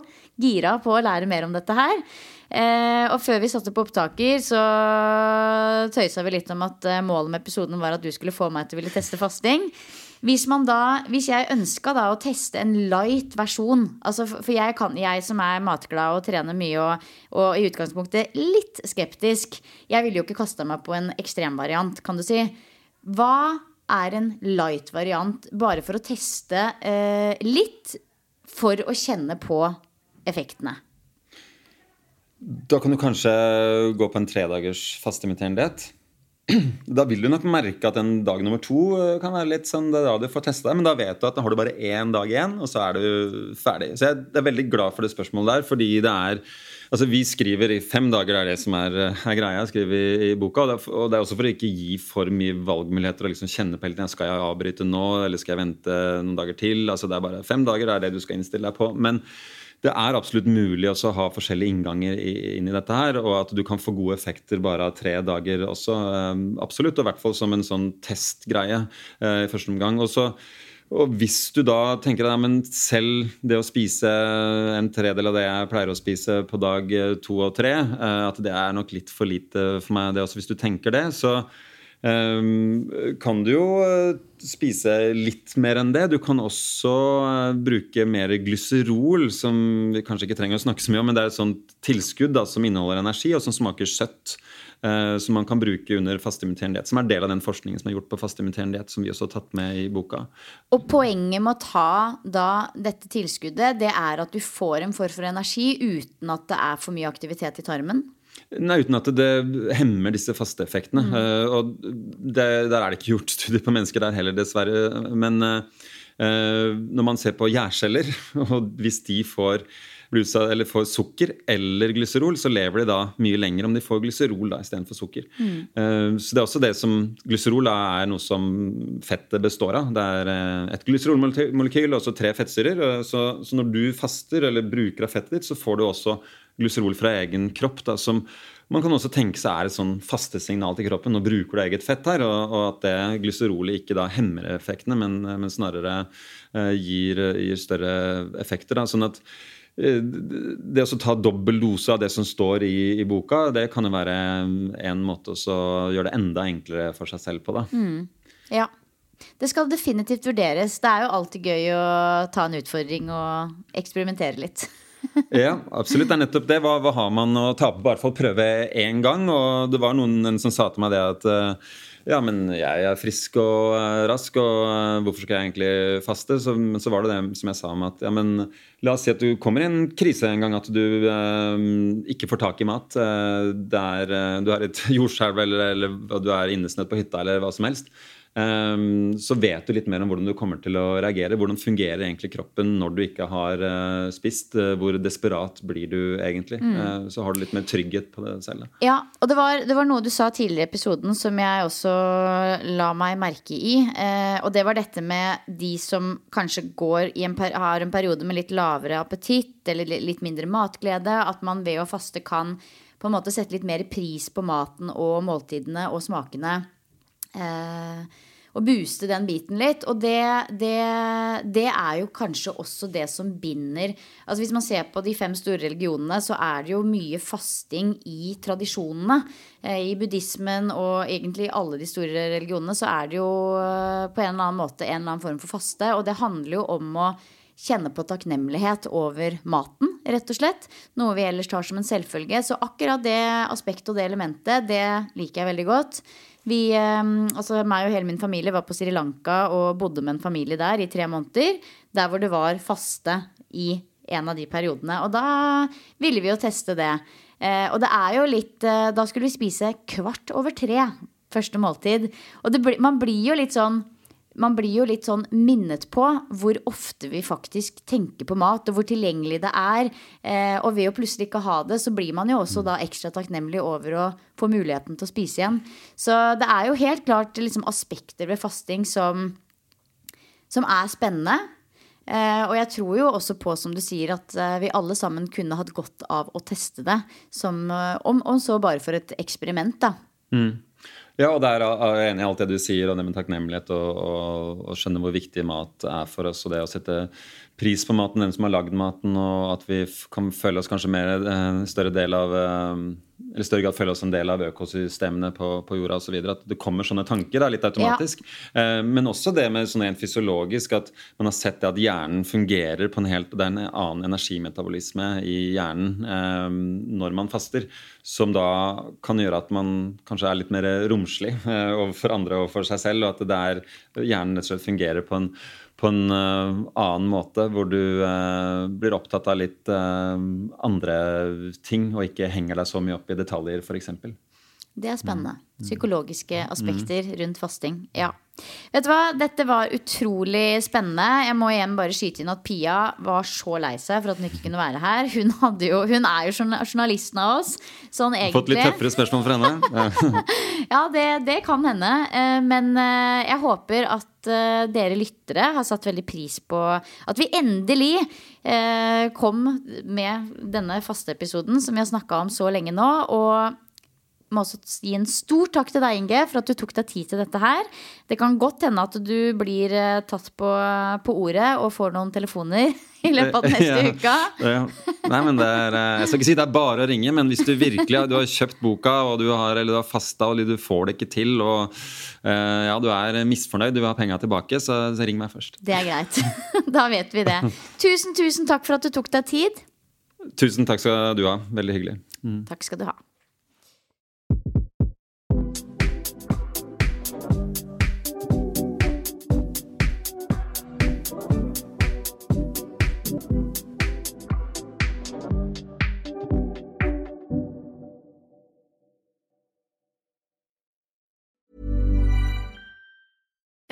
gira på å lære mer om dette her. Eh, og før vi satte på opptaker, så tøysa vi litt om at eh, målet med episoden var at du skulle få meg til å ville teste fasting. Hvis, da, hvis jeg ønska da å teste en light versjon altså For jeg, kan, jeg, som er matglad og trener mye og, og i utgangspunktet litt skeptisk Jeg ville jo ikke kasta meg på en ekstremvariant, kan du si. Hva er en light variant bare for å teste eh, litt for å kjenne på effektene? Da kan du kanskje gå på en tredagers fasteimiterende diett. Da vil du nok merke at en dag nummer to eh, kan være litt sånn, det er da du får testa deg, Men da vet du at da har du bare én dag igjen, og så er du ferdig. Så jeg er veldig glad for det spørsmålet der, fordi det er Altså, Vi skriver i fem dager, det er det som er, er greia. skriver vi i boka, og det, er, og det, er, også for å ikke gi for mye valgmuligheter og liksom kjenne på hele tiden. Skal jeg avbryte nå, eller skal jeg vente noen dager til? Altså, det er bare Fem dager det er det du skal innstille deg på. Men det er absolutt mulig å ha forskjellige innganger inn i dette her, og at du kan få gode effekter bare av tre dager også. Ehm, absolutt, og i hvert fall som en sånn testgreie eh, i første omgang. Og så og hvis du da tenker deg men selv det å spise en tredel av det jeg pleier å spise på dag eh, to og tre, eh, at det er nok litt for lite for meg, det også, hvis du tenker det, så kan du jo eh, spise litt mer enn det. Du kan også eh, bruke mer glyserol, som vi kanskje ikke trenger å snakke så mye om, men det er et sånt tilskudd da, som inneholder energi, og som smaker søtt. Uh, som man kan bruke under fasteimiterende diett. Som er del av den forskningen som er gjort på fasteimiterende diett, som vi også har tatt med i boka. Og poenget med å ta da dette tilskuddet, det er at du får en form for energi uten at det er for mye aktivitet i tarmen? Nei, Uten at det hemmer disse faste effektene. Mm. Uh, og det, Der er det ikke gjort studier på mennesker der heller, dessverre. Men uh, når man ser på gjærceller, og hvis de får, eller får sukker eller glyserol, så lever de da mye lenger om de får glyserol da, istedenfor sukker. Mm. Uh, så det er også det som Glyserol da, er noe som fettet består av. Det er et glyserolmolekyl og også tre fettsyrer. Så, så når du faster eller bruker av fettet ditt, så får du også glyserol fra egen kropp. Da, som man kan også tenke seg er et sånn fastesignal til kroppen. Nå bruker du eget fett her, og, og at det glyserolet ikke da hemmer effektene, men, men snarere eh, gir, gir, større effekter. Da, sånn at uh, det å ta dobbel dose av det som står i, i, boka, det kan jo være en måte å gjøre det enda enklere for seg selv på. Da. Mm. Ja. Det skal definitivt vurderes. Det er jo alltid gøy å ta en utfordring og eksperimentere litt. ja, absolutt. Det er nettopp det. Hva, hva har man å tape bare for å prøve én gang? Og det var noen som sa til meg det at eh, ja, men jeg er frisk og uh, rask, og uh, hvorfor skal jeg egentlig faste? Så, men så var det det som jeg sa om at ja, men la oss si at du kommer i en krise en gang, at du uh, ikke får tak i mat. Er, du har et jordskjelv eller, eller, du er innesnødd på hytta eller hva som helst. Um, så vet du litt mer om hvordan du kommer til å reagere. Hvordan fungerer egentlig kroppen når du ikke har uh, spist? Uh, hvor desperat blir du egentlig? Mm. Uh, så har du litt mer trygghet på det selv. Ja, og det var, det var, noe du sa tidligere i episoden som jeg også la meg merke i. og det var dette med de som kanskje går i en, har en periode med litt lavere appetitt eller litt mindre matglede. At man ved å faste kan på en måte sette litt mer pris på maten og måltidene og smakene. Eh, og booste den biten litt. Og det, det, det, er jo kanskje også det som binder Altså Hvis man ser på de fem store religionene, så er det jo mye fasting i tradisjonene. Eh, I buddhismen og egentlig i alle de store religionene så er det jo eh, på en eller annen måte en eller annen form for faste. Og det handler jo om å kjenne på takknemlighet over maten, rett og slett. Noe vi ellers tar som en selvfølge. Så akkurat det aspektet og det elementet, det liker jeg veldig godt. Vi, ehm, altså meg og hele min familie var på Sri Lanka og bodde med en familie der i tre måneder. Der hvor det var faste i en av de periodene. Og da ville vi jo teste det. Eh, og det er jo litt eh, Da skulle vi spise kvart over tre første måltid. Og det, man blir jo litt sånn man blir jo litt sånn minnet på hvor ofte vi faktisk tenker på mat, og hvor tilgjengelig det er. Eh, og ved å plutselig ikke ha det, så blir man jo også da ekstra takknemlig over å få muligheten til å spise igjen. Så det er jo helt klart liksom, aspekter ved fasting som, som er spennende. Eh, og jeg tror jo også på, som du sier, at eh, vi alle sammen kunne hatt godt av å teste det. Som, om, om, så bare for et eksperiment, da. Mm. Ja, og der er jeg enig i alt det du sier, og det med takknemlighet og, og, og skjønne hvor viktig mat er for oss. Og det å sette pris på maten, den som har lagd maten, og at vi kan føle oss kanskje mer større del av eller større grad føle oss en del av økosystemene på, på jorda osv. At det kommer sånne tanker da, litt automatisk. Ja. Eh, men også det med sånn rent fysiologisk at man har sett det at hjernen fungerer på en helt Det er en annen energimetabolisme i hjernen eh, når man faster, som da kan gjøre at man kanskje er litt mer romslig eh, overfor andre og for seg selv, og at det er, hjernen rett og slett fungerer på en på en uh, annen måte, hvor du uh, blir opptatt av litt uh, andre ting og ikke henger deg så mye opp i detaljer, f.eks. Det er spennende. Psykologiske mm. aspekter rundt fasting. Ja. Vet du hva, dette var utrolig spennende. Jeg må igjen bare skyte inn at Pia var så lei seg for at hun ikke kunne være her. Hun, jo, hun er jo journalisten av oss. Sånn egentlig. Fått litt tøffere spørsmål fra henne? ja, det, det, kan hende. Eh, men eh, jeg håper at eh, dere lyttere har satt veldig pris på at vi endelig kom med denne faste episoden som vi har snakka om så lenge nå. Og må også gi en stor takk til deg, Inge, for at du tok deg tid til dette her. Det kan godt hende at du blir eh, tatt på, på ordet og får noen telefoner i løpet av neste ja, uke. Ja. Nei, men det er, eh, Jeg skal ikke si det er bare å ringe, men hvis du virkelig du har kjøpt boka, og du har, eller du har fasta og du får det ikke til, og uh, ja, du er misfornøyd, du vil ha penga tilbake, så, så ring meg først. Det er greit. Da vet vi det. Tusen, tusen takk for at du tok deg tid. Tusen takk skal du ha. Veldig hyggelig. Mm. Takk skal du ha.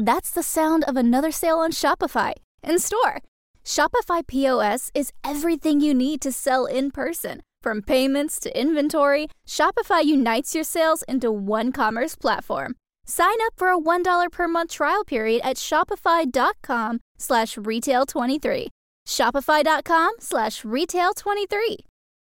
That's the sound of another sale on Shopify in store. Shopify POS is everything you need to sell in person. From payments to inventory, Shopify unites your sales into one commerce platform. Sign up for a $1 per month trial period at shopify.com slash retail23. Shopify.com slash retail23.